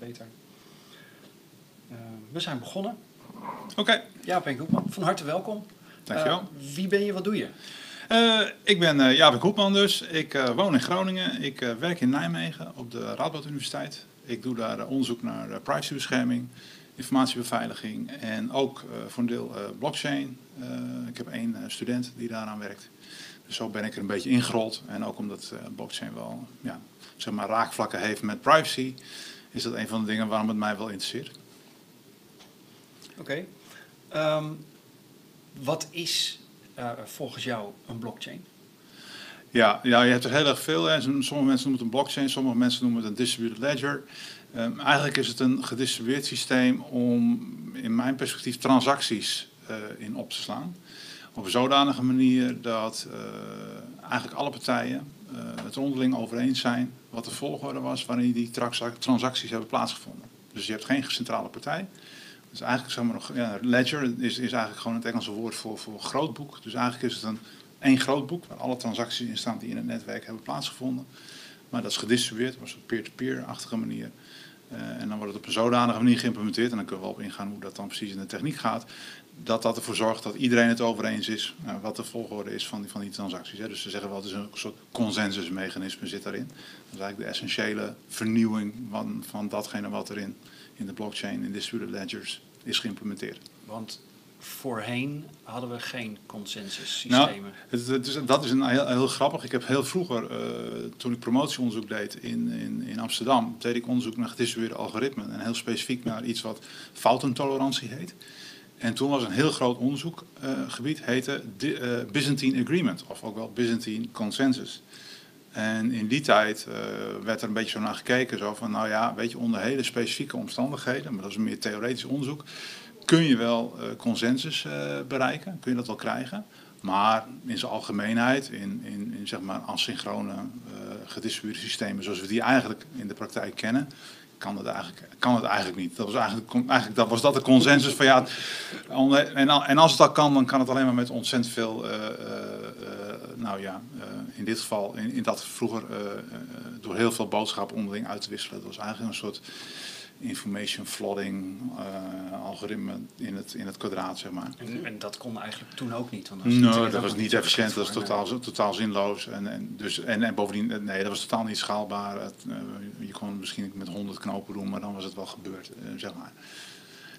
beter. Uh, we zijn begonnen. Oké. Okay. Koepman, van harte welkom. Dankjewel. Uh, wie ben je, wat doe je? Uh, ik ben uh, Jaap dus. Ik woon in Groningen. Ik werk in Nijmegen op de Radboud Universiteit. Ik doe daar onderzoek naar privacybescherming, informatiebeveiliging en ook voor een deel blockchain. ik heb één student die daaraan werkt. Dus zo ben ik er een beetje ingerold. En ook omdat blockchain wel ja, zeg maar raakvlakken heeft met privacy, is dat een van de dingen waarom het mij wel interesseert. Oké. Okay. Um, wat is uh, volgens jou een blockchain? Ja, ja, je hebt er heel erg veel. Hè. Sommige mensen noemen het een blockchain, sommige mensen noemen het een distributed ledger. Um, eigenlijk is het een gedistribueerd systeem om in mijn perspectief transacties uh, in op te slaan. Op een zodanige manier dat uh, eigenlijk alle partijen het onderling over eens zijn wat de volgorde was waarin die transacties hebben plaatsgevonden. Dus je hebt geen centrale partij. Dus eigenlijk zeg maar nog, ja, ledger is, is eigenlijk gewoon het Engelse woord voor, voor grootboek. Dus eigenlijk is het een één grootboek waar alle transacties in staan die in het netwerk hebben plaatsgevonden. Maar dat is gedistribueerd op een peer-to-peer-achtige manier. Uh, en dan wordt het op een zodanige manier geïmplementeerd. En dan kunnen we op ingaan hoe dat dan precies in de techniek gaat. Dat dat ervoor zorgt dat iedereen het over eens is uh, wat de volgorde is van die, van die transacties. Hè. Dus ze zeggen wel, het is een soort consensusmechanisme zit daarin. Dat is eigenlijk de essentiële vernieuwing van, van datgene wat erin in de blockchain, in distributed ledgers, is geïmplementeerd. Want voorheen hadden we geen consensussystemen. Nou, het, het is, dat is een heel, heel, grappig. Ik heb heel vroeger, uh, toen ik promotieonderzoek deed in, in, in Amsterdam, deed ik onderzoek naar gedistribueerde algoritmen. En heel specifiek naar iets wat foutentolerantie heet. En toen was een heel groot onderzoekgebied, uh, heette uh, Byzantine Agreement, of ook wel Byzantine Consensus. En in die tijd uh, werd er een beetje zo naar gekeken, zo van, nou ja, weet je, onder hele specifieke omstandigheden, maar dat is een meer theoretisch onderzoek, kun je wel consensus bereiken, kun je dat wel krijgen. Maar in zijn algemeenheid, in, in, in zeg maar asynchrone gedistribueerde systemen zoals we die eigenlijk in de praktijk kennen, kan het eigenlijk, kan het eigenlijk niet. Dat was eigenlijk, eigenlijk dat, was dat de consensus van ja. En, en als het al kan, dan kan het alleen maar met ontzettend veel. Uh, uh, nou ja, in dit geval, in, in dat vroeger door heel veel boodschappen onderling uit te wisselen. Dat was eigenlijk een soort information flooding uh, algoritme in het, in het kwadraat, zeg maar. En, en dat kon eigenlijk toen ook niet? Want nee, no, dat was niet efficiënt, dat was totaal, totaal zinloos. En, en, dus, en, en bovendien, nee, dat was totaal niet schaalbaar. Het, uh, je kon misschien met 100 knopen doen, maar dan was het wel gebeurd, uh, zeg maar.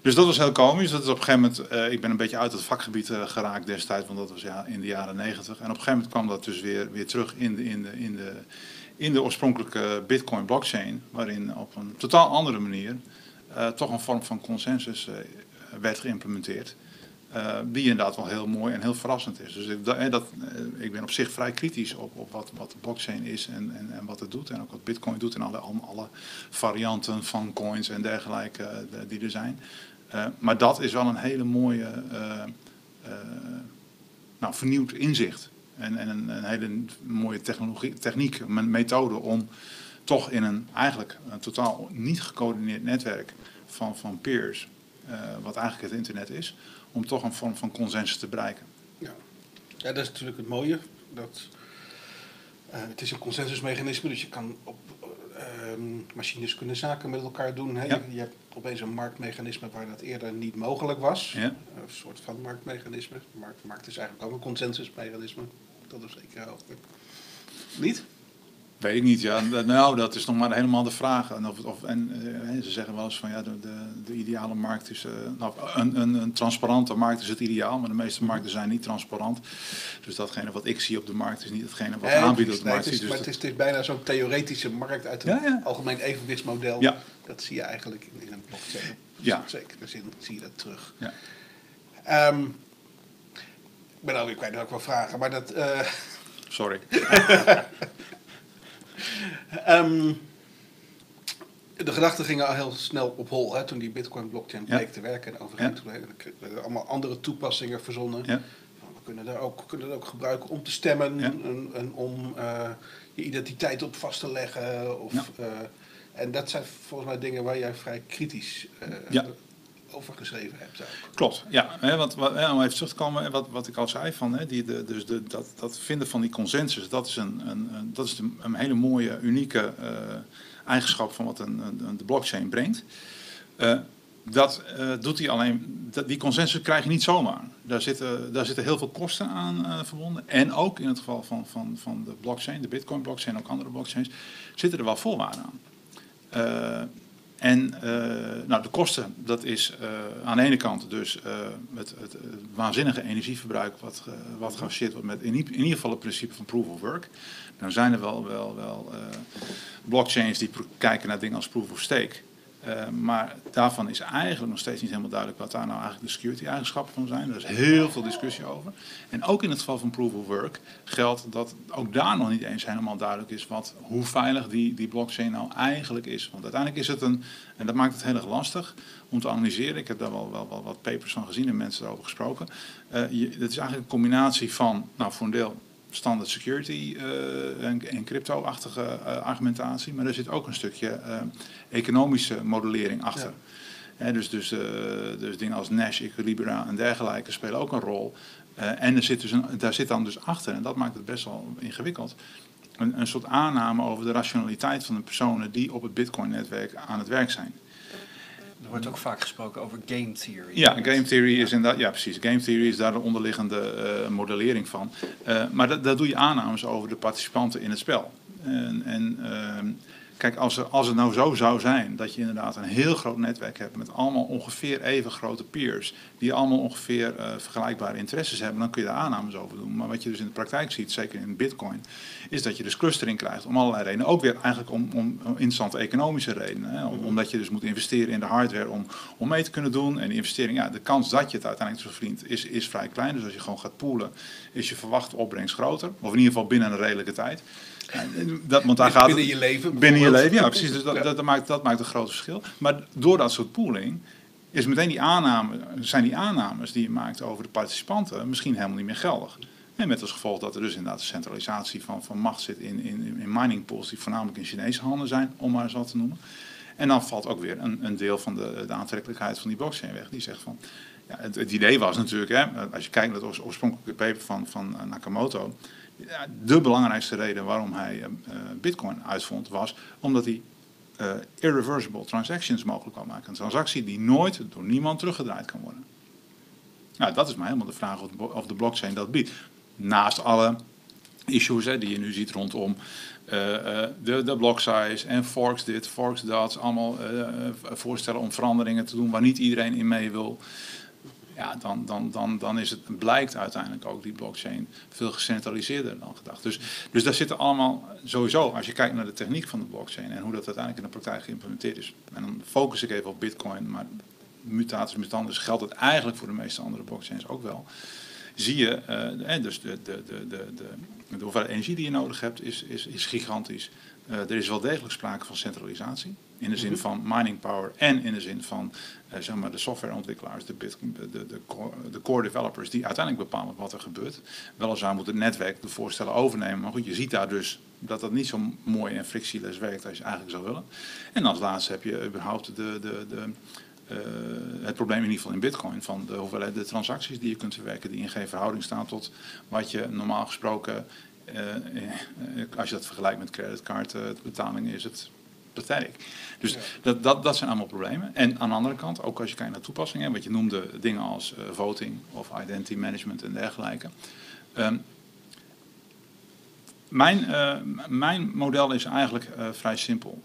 Dus dat was heel komisch. Dat is op een gegeven moment, ik ben een beetje uit het vakgebied geraakt destijds, want dat was ja, in de jaren negentig. En op een gegeven moment kwam dat dus weer, weer terug in de, in de, in de, in de oorspronkelijke Bitcoin blockchain, waarin op een totaal andere manier uh, toch een vorm van consensus uh, werd geïmplementeerd. Uh, die inderdaad wel heel mooi en heel verrassend is. Dus ik, ik ben op zich vrij kritisch op, op wat, wat blockchain is en, en, en, wat het doet. En ook wat Bitcoin doet en alle, alle varianten van coins en dergelijke die er zijn. maar dat is wel een hele mooie, nou, vernieuwd inzicht. En, en een, een, hele mooie technologie, techniek, methode om toch in een eigenlijk een totaal niet gecoördineerd netwerk van, van peers, uh, wat eigenlijk het internet is, om toch een vorm van consensus te bereiken. Ja, ja dat is natuurlijk het mooie. Dat, uh, het is een consensusmechanisme, dus je kan op uh, machines kunnen zaken met elkaar doen. Hè? Ja. Je, je, hebt opeens een marktmechanisme waar dat eerder niet mogelijk was. Ja. Een soort van marktmechanisme. Markt, markt is eigenlijk ook een consensusmechanisme dat is zeker helpen. Niet? Weet ik niet, ja. Nou, dat is nog maar helemaal de vraag. En, of, of, en uh, ze zeggen wel eens van ja, de, de, de ideale markt is. Uh, nou, een, een, een, transparante markt is het ideaal, maar de meeste markten zijn niet transparant. Dus datgene wat ik zie op de markt is niet hetgene wat nee, aanbiedt op de markt. Het is, dus maar het is, het is bijna zo'n theoretische markt uit ja, ja. algemeen evenwichtsmodel. Ja. Dat zie je eigenlijk in, in een blockchain. Ja. Zeker, zin zie je dat terug. Ja. Um, ik ben alweer kwijt ook wel vragen, maar dat. Uh... Sorry. um, de gedachten gingen al heel snel op hol hè, toen die Bitcoin-blockchain bleek ja. te werken en blijven. Er werden allemaal andere toepassingen verzonnen. Ja. We kunnen daar ook, kunnen dat ook gebruiken om te stemmen ja. en, en, om uh, je identiteit op vast te leggen. Of, uh, en dat zijn volgens mij dingen waar jij vrij kritisch ja over geschreven hebt. Klopt, ja. Hè, want, wat, om even terug te komen, wat, wat ik al zei, van, hè, die, de, dus de, dat, dat vinden van die consensus, dat is een, een, dat is een, hele mooie, unieke uh, eigenschap van wat een, een, de blockchain brengt. Uh, dat uh, doet hij alleen, dat, die consensus krijg je niet zomaar. Daar zitten, daar zitten heel veel kosten aan verbonden. En ook in het geval van, van, van de blockchain, de Bitcoin blockchain, ook andere blockchains, zitten er wel voorwaarden aan. Uh, en nou, de kosten, dat is aan de ene kant dus het, het, waanzinnige energieverbruik wat, wat geassocieerd wordt met in, in, ieder geval het principe van proof of work. Dan zijn er wel, wel, wel blockchains die kijken naar dingen als proof of stake. Uh, maar daarvan is eigenlijk nog steeds niet helemaal duidelijk wat daar nou eigenlijk de security eigenschappen van zijn. Er is heel veel discussie over. En ook in het geval van proof of work geldt dat ook daar nog niet eens helemaal duidelijk is wat, hoe veilig die, die blockchain nou eigenlijk is. Want uiteindelijk is het een, en dat maakt het heel erg lastig om te analyseren. Ik heb daar wel, wel, wat papers van gezien en mensen erover gesproken. Uh, je, het is eigenlijk een combinatie van, nou voor een deel standard security uh, en, en crypto-achtige uh, argumentatie, maar er zit ook een stukje uh, economische modellering achter. Ja. dus, dus, dus dingen als Nash, Equilibra en dergelijke spelen ook een rol. en er zit dus een, daar zit dan dus achter, en dat maakt het best wel ingewikkeld, een, een soort aanname over de rationaliteit van de personen die op het Bitcoin-netwerk aan het werk zijn. Er wordt ook vaak gesproken over game theory. Ja, game theory is inderdaad, ja precies. Game theory is daar de onderliggende uh, modellering van. Uh, maar dat, dat doe je aannames over de participanten in het spel. En, en uh, Kijk, als, er, als het nou zo zou zijn dat je inderdaad een heel groot netwerk hebt met allemaal ongeveer even grote peers, die allemaal ongeveer uh, vergelijkbare interesses hebben, dan kun je daar aannames over doen. Maar wat je dus in de praktijk ziet, zeker in Bitcoin, is dat je dus clustering krijgt om allerlei redenen. Ook weer eigenlijk om, om, interessante economische redenen. Hè? Om, omdat je dus moet investeren in de hardware om, om mee te kunnen doen. En die investering, ja, de kans dat je het uiteindelijk zo vriend is, is vrij klein. Dus als je gewoon gaat poolen, is je verwachte opbrengst groter. Of in ieder geval binnen een redelijke tijd. Dat, want daar gaat binnen je leven. Binnen je leven, ja, precies. Dus dat, dat, maakt, dat maakt een groot verschil. Maar door dat soort pooling is meteen die aanname, zijn die aannames die je maakt over de participanten misschien helemaal niet meer geldig. En met als gevolg dat er dus inderdaad een centralisatie van, van macht zit in, in, in mining pools die voornamelijk in Chinese handen zijn, om maar eens wat te noemen. En dan valt ook weer een, een deel van de, de aantrekkelijkheid van die blockchain weg. Die zegt van, ja, het, het idee was natuurlijk, hè, als je kijkt naar het oorspronkelijke paper van, van Nakamoto, de belangrijkste reden waarom hij uh, Bitcoin uitvond was omdat hij uh, irreversible transactions mogelijk kan maken. Een transactie die nooit door niemand teruggedraaid kan worden. Nou, dat is maar helemaal de vraag of de, blockchain dat biedt. Naast alle issues hè, die je nu ziet rondom de, de block size en forks dit, forks dat. Allemaal voorstellen om veranderingen te doen waar niet iedereen in mee wil ja, dan, dan, dan, dan is het, blijkt uiteindelijk ook die blockchain veel gecentraliseerder dan gedacht. Dus, dus daar zitten allemaal, sowieso, als je kijkt naar de techniek van de blockchain en hoe dat uiteindelijk in de praktijk geïmplementeerd is. En dan focus ik even op bitcoin, maar mutaties mutandis geldt het eigenlijk voor de meeste andere blockchains ook wel. Zie je, uh, dus de, de, de, de, de, de hoeveelheid energie die je nodig hebt is, is, is gigantisch. Uh, er is wel degelijk sprake van centralisatie. In de zin mhm. van mining power en in de zin van uh, zeg maar de softwareontwikkelaars, de, de, de, de, core, developers, die uiteindelijk bepalen wat er gebeurt. Weliswaar moet het netwerk de voorstellen overnemen, maar goed, je ziet daar dus dat dat niet zo mooi en frictieloos werkt als je eigenlijk zou willen. En als laatste heb je überhaupt de, de, de, uh, het probleem in ieder geval in Bitcoin van de hoeveelheid de transacties die je kunt verwerken, die in geen verhouding staan tot wat je normaal gesproken, uh, als je dat vergelijkt met creditcardbetalingen, is het Dus dat, dat, dat zijn allemaal problemen. En aan de andere kant, ook als je kijkt naar toepassingen, wat je noemde dingen als uh, voting of identity management en dergelijke. Um, mijn, uh, mijn model is eigenlijk uh, vrij simpel.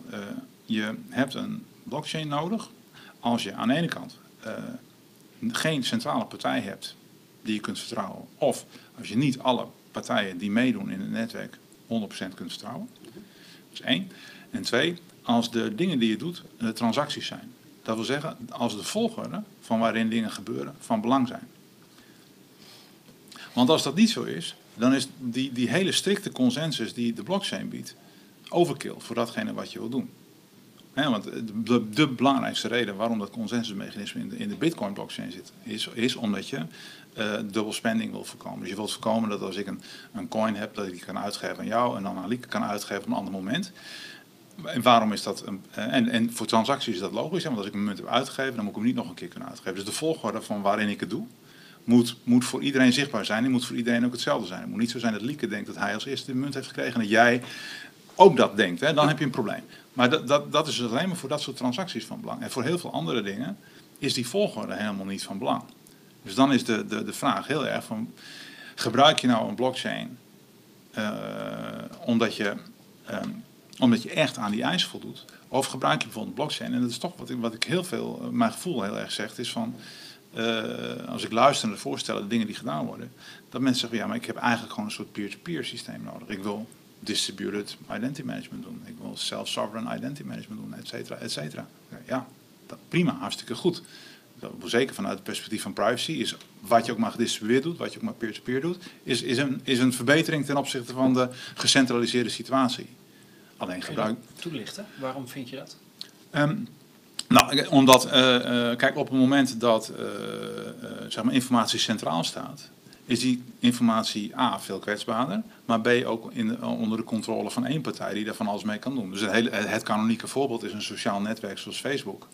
je hebt een blockchain nodig als je aan de ene kant geen centrale partij hebt die je kunt vertrouwen. Of als je niet alle partijen die meedoen in het netwerk 100% kunt vertrouwen. Dat is één. En twee, als de dingen die je doet de transacties zijn. Dat wil zeggen, als de volgorde van waarin dingen gebeuren van belang zijn. Want als dat niet zo is, dan is die, die hele strikte consensus die de blockchain biedt, overkill voor datgene wat je wil doen. want de, de, belangrijkste reden waarom dat consensusmechanisme in de, in de Bitcoin-blockchain zit, is, is omdat je uh, dubbel spending wil voorkomen. Dus je wilt voorkomen dat als ik een, een coin heb, dat ik die kan uitgeven aan jou en dan aan Lieke kan uitgeven op een ander moment. En waarom is dat? Een, eh, en, en voor transacties is dat logisch, want als ik een munt heb uitgegeven, dan moet ik hem niet nog een keer kunnen uitgeven. Dus de volgorde van waarin ik het doe, moet, moet voor iedereen zichtbaar zijn. Die moet voor iedereen ook hetzelfde zijn. Het moet niet zo zijn dat Lieke denkt dat hij als eerste de munt heeft gekregen en dat jij ook dat denkt, hè, dan heb je een probleem. Maar dat, dat, dat is alleen maar voor dat soort transacties van belang. En voor heel veel andere dingen is die volgorde helemaal niet van belang. Dus dan is de, de, de vraag heel erg van, gebruik je nou een blockchain uh, omdat, je, um, omdat je echt aan die eisen voldoet? Of gebruik je bijvoorbeeld blockchain? En dat is toch wat ik, wat ik heel veel, mijn gevoel heel erg zegt, is van, uh, als ik luister naar de voorstellen, de dingen die gedaan worden, dat mensen zeggen, ja, maar ik heb eigenlijk gewoon een soort peer-to-peer -peer systeem nodig. Ik wil distributed identity management doen. Ik wil self-sovereign identity management doen, et cetera, et cetera. Ja, dat, prima, hartstikke goed. Zeker vanuit het perspectief van privacy is wat je ook maar gedistribueerd doet, wat je ook maar peer-to-peer doet, is, is, een, is een verbetering ten opzichte van de gecentraliseerde situatie. Alleen gebruik. Toelichten, waarom vind je dat? Um, nou, omdat, uh, uh, kijk, op het moment dat uh, zeg maar informatie centraal staat, is die informatie A veel kwetsbaarder, maar B ook in, onder de controle van één partij die daar van alles mee kan doen. Dus het, hele, het kanonieke voorbeeld is een sociaal netwerk zoals Facebook.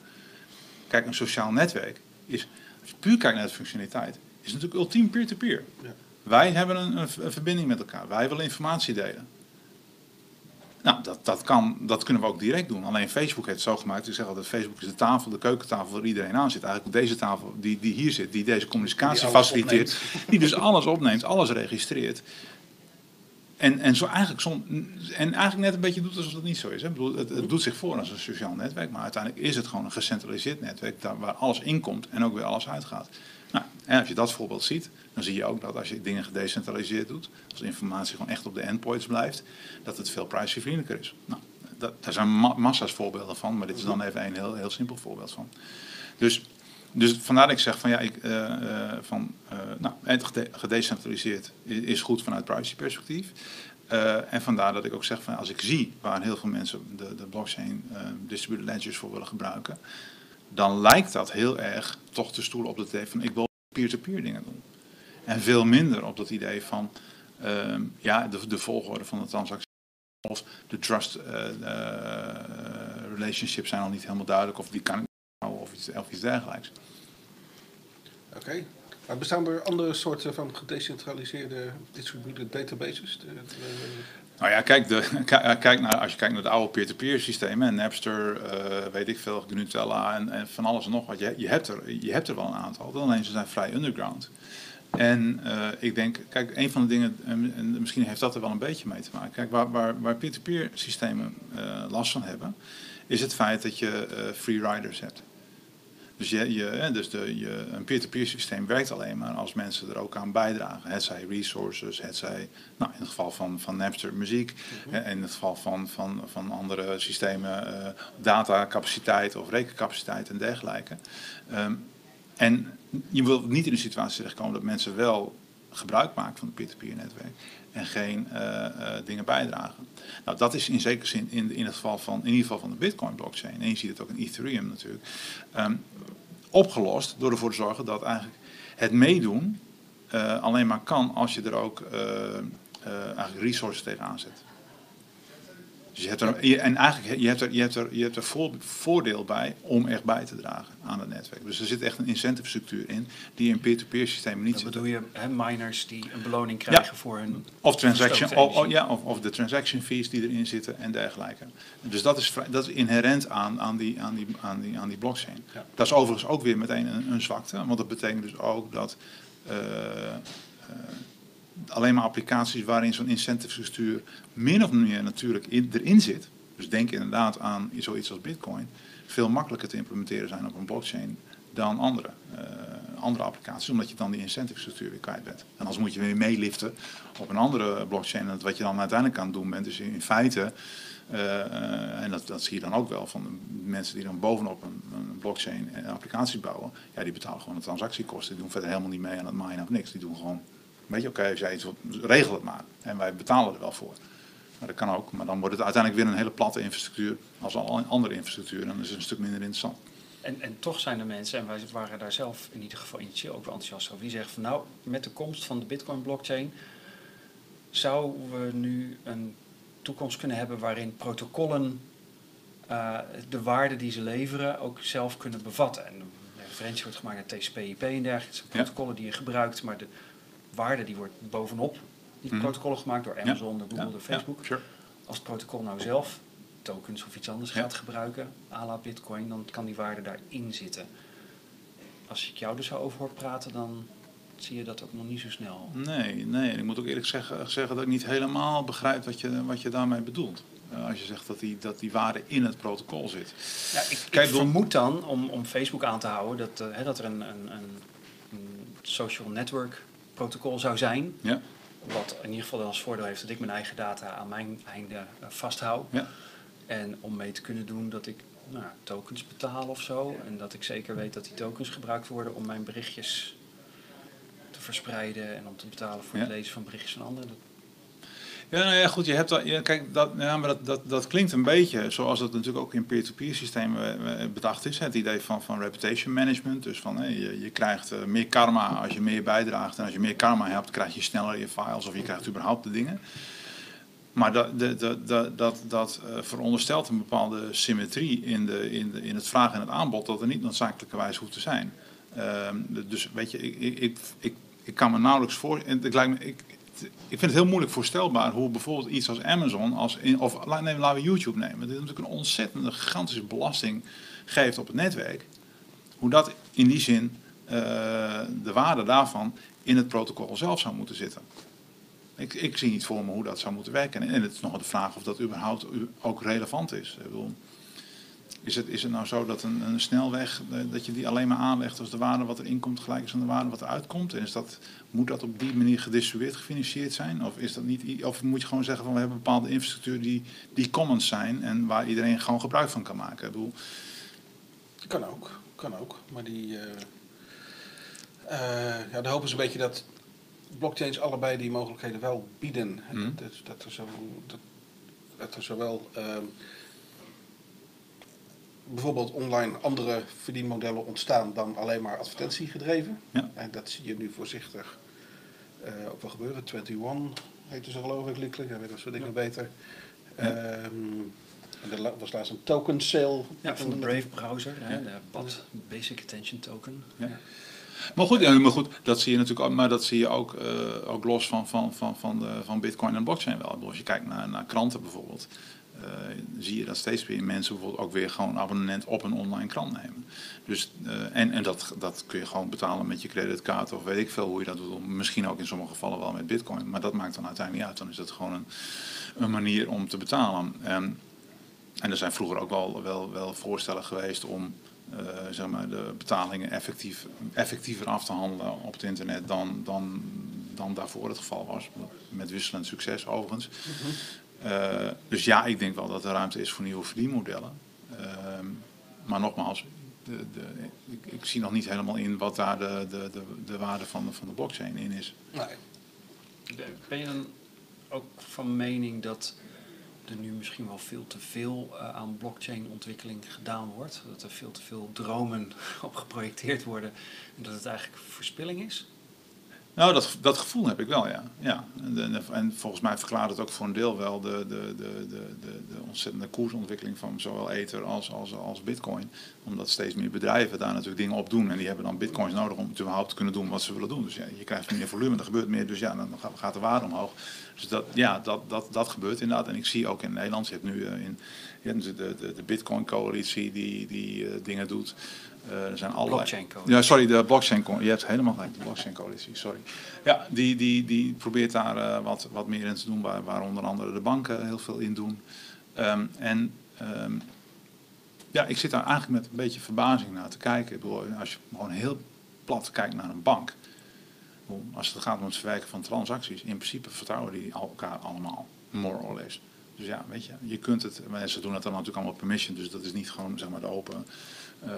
Kijk, een sociaal netwerk is, als je puur kijkt naar de functionaliteit, is natuurlijk ultiem peer-to-peer. Ja. Wij hebben een, een, een, verbinding met elkaar, wij willen informatie delen. Nou, dat, dat, kan, dat kunnen we ook direct doen. Alleen Facebook heeft het zo gemaakt. Ik zeg altijd, Facebook is de tafel, de keukentafel waar iedereen aan zit. Eigenlijk deze tafel die, die hier zit, die deze communicatie die faciliteert. Die dus alles opneemt, alles registreert. En, en, zo eigenlijk som, en eigenlijk net een beetje doet alsof het niet zo is. Hè. Bedoel, het, het, doet zich voor als een sociaal netwerk, maar uiteindelijk is het gewoon een gecentraliseerd netwerk daar, waar alles inkomt en ook weer alles uitgaat. Nou, en als je dat voorbeeld ziet, dan zie je ook dat als je dingen gedecentraliseerd doet, als informatie gewoon echt op de endpoints blijft, dat het veel privacyvriendelijker is. Nou, dat, daar zijn massa's voorbeelden van, maar dit is dan even een heel, heel simpel voorbeeld van. Dus, dus vandaar dat ik zeg van ja, ik, uh, uh, van, uh, nou, gedecentraliseerd is goed vanuit privacy perspectief. en vandaar dat ik ook zeg van als ik zie waar heel veel mensen de, de blockchain distributed ledgers voor willen gebruiken, dan lijkt dat heel erg toch te stoelen op het idee van ik wil peer-to-peer -peer dingen doen. En veel minder op dat idee van uh, ja, de, de volgorde van de transactie of de trust uh, uh, relationships zijn al niet helemaal duidelijk of die kan ik nou of iets, of iets dergelijks. Oké. Maar bestaan er andere soorten van gedecentraliseerde distributed databases? De, de, nou ja, kijk, de, kijk naar, als je kijkt naar de oude peer-to-peer systemen, Napster, uh, weet ik veel, Gnutella en, en, van alles en nog wat. Je, je, hebt er, je hebt er wel een aantal, alleen ze zijn vrij underground. En uh, ik denk, kijk, een van de dingen, en misschien heeft dat er wel een beetje mee te maken. Kijk, waar, waar, waar peer-to-peer systemen last van hebben, is het feit dat je free riders hebt. Dus, je, je, dus de, je, een peer-to-peer systeem werkt alleen maar als mensen er ook aan bijdragen. Het zij resources, het zij, nou, in het geval van, van Napster muziek, mm in het geval van, van, van andere systemen, uh, datacapaciteit of rekencapaciteit en dergelijke. Um, en je wilt niet in een situatie terechtkomen dat mensen wel gebruik maken van het peer-to-peer netwerk en geen uh, uh, dingen bijdragen. Nou, dat is in zekere zin in, in, het geval van, in ieder geval van de Bitcoin blockchain, en je ziet het ook in Ethereum natuurlijk, um, opgelost door ervoor te zorgen dat eigenlijk het meedoen uh, alleen maar kan als je er ook eigenlijk resources tegenaan zet. Dus je hebt er, en eigenlijk je hebt er, je hebt er, je hebt er voordeel bij om echt bij te dragen aan het netwerk. Dus er zit echt een incentive structuur in die in peer-to-peer systemen niet zit. bedoel je miners die een beloning krijgen ja. voor hun of, transaction, of, of, ja, of, of, de transaction fees die erin zitten en dergelijke. Dus dat is, dat is inherent aan, aan, die, aan, die, aan, die, aan die blockchain. Ja. Dat is overigens ook weer meteen een, een zwakte, want dat betekent dus ook dat... Uh, uh, alleen maar applicaties waarin zo'n incentive structuur min of meer natuurlijk in, erin zit. Dus denk inderdaad aan zoiets als Bitcoin. Veel makkelijker te implementeren zijn op een blockchain dan andere, uh, andere applicaties, omdat je dan die incentive structuur weer kwijt bent. En anders moet je weer meeliften op een andere blockchain. En wat je dan uiteindelijk aan het doen bent, dus in feite, uh, en dat, dat zie je dan ook wel van de mensen die dan bovenop een, een blockchain een applicatie bouwen, ja, die betalen gewoon de transactiekosten. Die doen verder helemaal niet mee aan het minen of niks. Die doen gewoon Weet je, oké, okay, als jij iets regel het maar. En wij betalen er wel voor. Maar dat kan ook. Maar dan wordt het uiteindelijk weer een hele platte infrastructuur als al andere infrastructuur. En dan is het een stuk minder interessant. En, en toch zijn er mensen, en wij waren daar zelf in ieder geval initieel ook wel enthousiast over, die zeggen van nou, met de komst van de Bitcoin blockchain zouden we nu een toekomst kunnen hebben waarin protocollen uh, de waarde die ze leveren ook zelf kunnen bevatten. En een referentie wordt gemaakt naar TCP/IP en dergelijke. Het zijn protocollen die je gebruikt, maar de, waarde die wordt bovenop die mm protocollen gemaakt door Amazon, door Google, door Facebook. Sure. als het protocol nou zelf tokens of iets anders gaat gebruiken, à la Bitcoin, dan kan die waarde daarin zitten. Als ik jou er zo over hoor praten, dan zie je dat ook nog niet zo snel. Nee, nee. En ik moet ook eerlijk zeggen, zeggen dat ik niet helemaal begrijp wat je, wat je daarmee bedoelt. Eh, als je zegt dat die, dat die waarde in het protocol zit. Ja, ik, Kijk, ik vermoed dan, om, om Facebook aan te houden, dat, eh, hè, dat er een, een, een social network protocol zou zijn. Ja, Wat in ieder geval als voordeel heeft dat ik mijn eigen data aan mijn einde eh, vasthoud. ja. En om mee te kunnen doen dat ik nou, tokens betaal of zo. En dat ik zeker weet dat die tokens gebruikt worden om mijn berichtjes te verspreiden. En om te betalen voor Ja. het lezen van berichtjes van anderen. Dat- Ja, nou ja, goed, je hebt dat, kijk, dat, ja, maar dat, dat, dat klinkt een beetje zoals het natuurlijk ook in peer-to-peer systemen eh, bedacht is. Het idee van, van reputation management. Dus van, je, je krijgt eh, meer karma als je meer bijdraagt. En als je meer karma hebt, krijg je sneller je files of je krijgt überhaupt de dingen. Maar dat, dat, dat, dat, dat, dat eh, veronderstelt een bepaalde symmetrie in, de, in, de, in het vraag en het aanbod dat er niet noodzakelijkerwijs hoeft te zijn. Ehm, dus weet je, ik, ik, ik, ik, kan me nauwelijks voor. Het lijkt me, ik, ik vind het heel moeilijk voorstelbaar hoe bijvoorbeeld iets als Amazon, als of laten we YouTube nemen, dit natuurlijk een ontzettende gigantische belasting geeft op het netwerk. Hoe dat in die zin eh, de waarde daarvan in het protocol zelf zou moeten zitten. Ik, ik zie niet voor me hoe dat zou moeten werken. En, het is nog de vraag of dat überhaupt ook relevant is. Ik bedoel, is, het, is het nou zo dat een, een snelweg, eh, dat je die alleen maar aanlegt als de waarde wat erin komt gelijk is aan de waarde wat eruit komt? En is dat, moet dat op die manier gedistribueerd gefinancierd zijn? Of, is dat niet, of moet je gewoon zeggen van we hebben bepaalde infrastructuur die, die commons zijn en waar iedereen gewoon gebruik van kan maken? Ik bedoel, Kan ook, kan ook. Maar die, eh eh, ja, de hoop is een beetje dat blockchains allebei die mogelijkheden wel bieden. Hè, Mhm. Dat, dat, er zo, dat, dat er zowel ehm, bijvoorbeeld online andere verdienmodellen ontstaan dan alleen maar advertentiegedreven. Ja. En dat zie je nu voorzichtig eh, ook wel gebeuren. 21 heette ze geloof ik, weet dat soort dingen beter. Ja. Ehm, en er was laatst een token sale. Ja, van de Brave browser, hè, de BAT, Basic Attention Token. Ja. Maar goed, ja, maar goed, dat zie je natuurlijk ook, maar dat zie je ook, eh, ook los van, van, van, van, de, van Bitcoin en blockchain wel. Als je kijkt naar, naar kranten bijvoorbeeld, zie je dat steeds meer mensen bijvoorbeeld ook weer gewoon abonnement op een online krant nemen. Dus, eh, en en dat, dat kun je gewoon betalen met je creditcard of weet ik veel hoe je dat doet. Misschien ook in sommige gevallen wel met Bitcoin, maar dat maakt dan uiteindelijk niet uit. Dan is dat gewoon een, een manier om te betalen. En, en er zijn vroeger ook wel, wel, wel voorstellen geweest om eh, zeg maar de betalingen effectief, effectiever af te handelen op het internet dan, dan, dan daarvoor het geval was. Met wisselend succes overigens. Eh, dus ja, ik denk wel dat er ruimte is voor nieuwe verdienmodellen. Ehm, maar nogmaals, de, de, ik, ik zie nog niet helemaal in wat daar de, de, de, de waarde van de, van de blockchain in is. Nee. Ben je dan ook van mening dat er nu misschien wel veel te veel eh, aan blockchain-ontwikkeling gedaan wordt? Dat er veel te veel dromen op geprojecteerd worden en dat het eigenlijk verspilling is? Nou, dat, dat gevoel heb ik wel, ja. ja. En, en, en volgens mij verklaart het ook voor een deel wel de, de, de, de, de, de ontzettende koersontwikkeling van zowel Ether als, als, als Bitcoin. Omdat steeds meer bedrijven daar natuurlijk dingen op doen. En die hebben dan Bitcoins nodig om überhaupt te kunnen doen wat ze willen doen. Dus ja, je krijgt meer volume, er gebeurt meer, dus ja, dan gaat- de waarde omhoog. Dus dat, ja, dat, dat, dat gebeurt inderdaad. En ik zie ook in Nederland, je hebt nu eh, in, de, de, de Bitcoin-coalitie die, die eh, dingen doet. Eh, er zijn allerlei... Blockchain-coalitie. Ja, sorry, de blockchain co- Je hebt helemaal gelijk, de blockchain coalitie, sorry. Ja, die, die, die probeert daar eh, wat, wat meer in te doen, waar, waar onder andere de banken heel veel in doen. Ehm, en ehm, ja, ik zit daar eigenlijk met een beetje verbazing naar te kijken. Ik bedoel, als je gewoon heel plat kijkt naar een bank. Als het gaat om het verwerken van transacties, in principe vertrouwen die elkaar allemaal, more or less. Dus ja, weet je, je kunt het, ze doen het dan natuurlijk allemaal permission, dus dat is niet gewoon zeg maar de open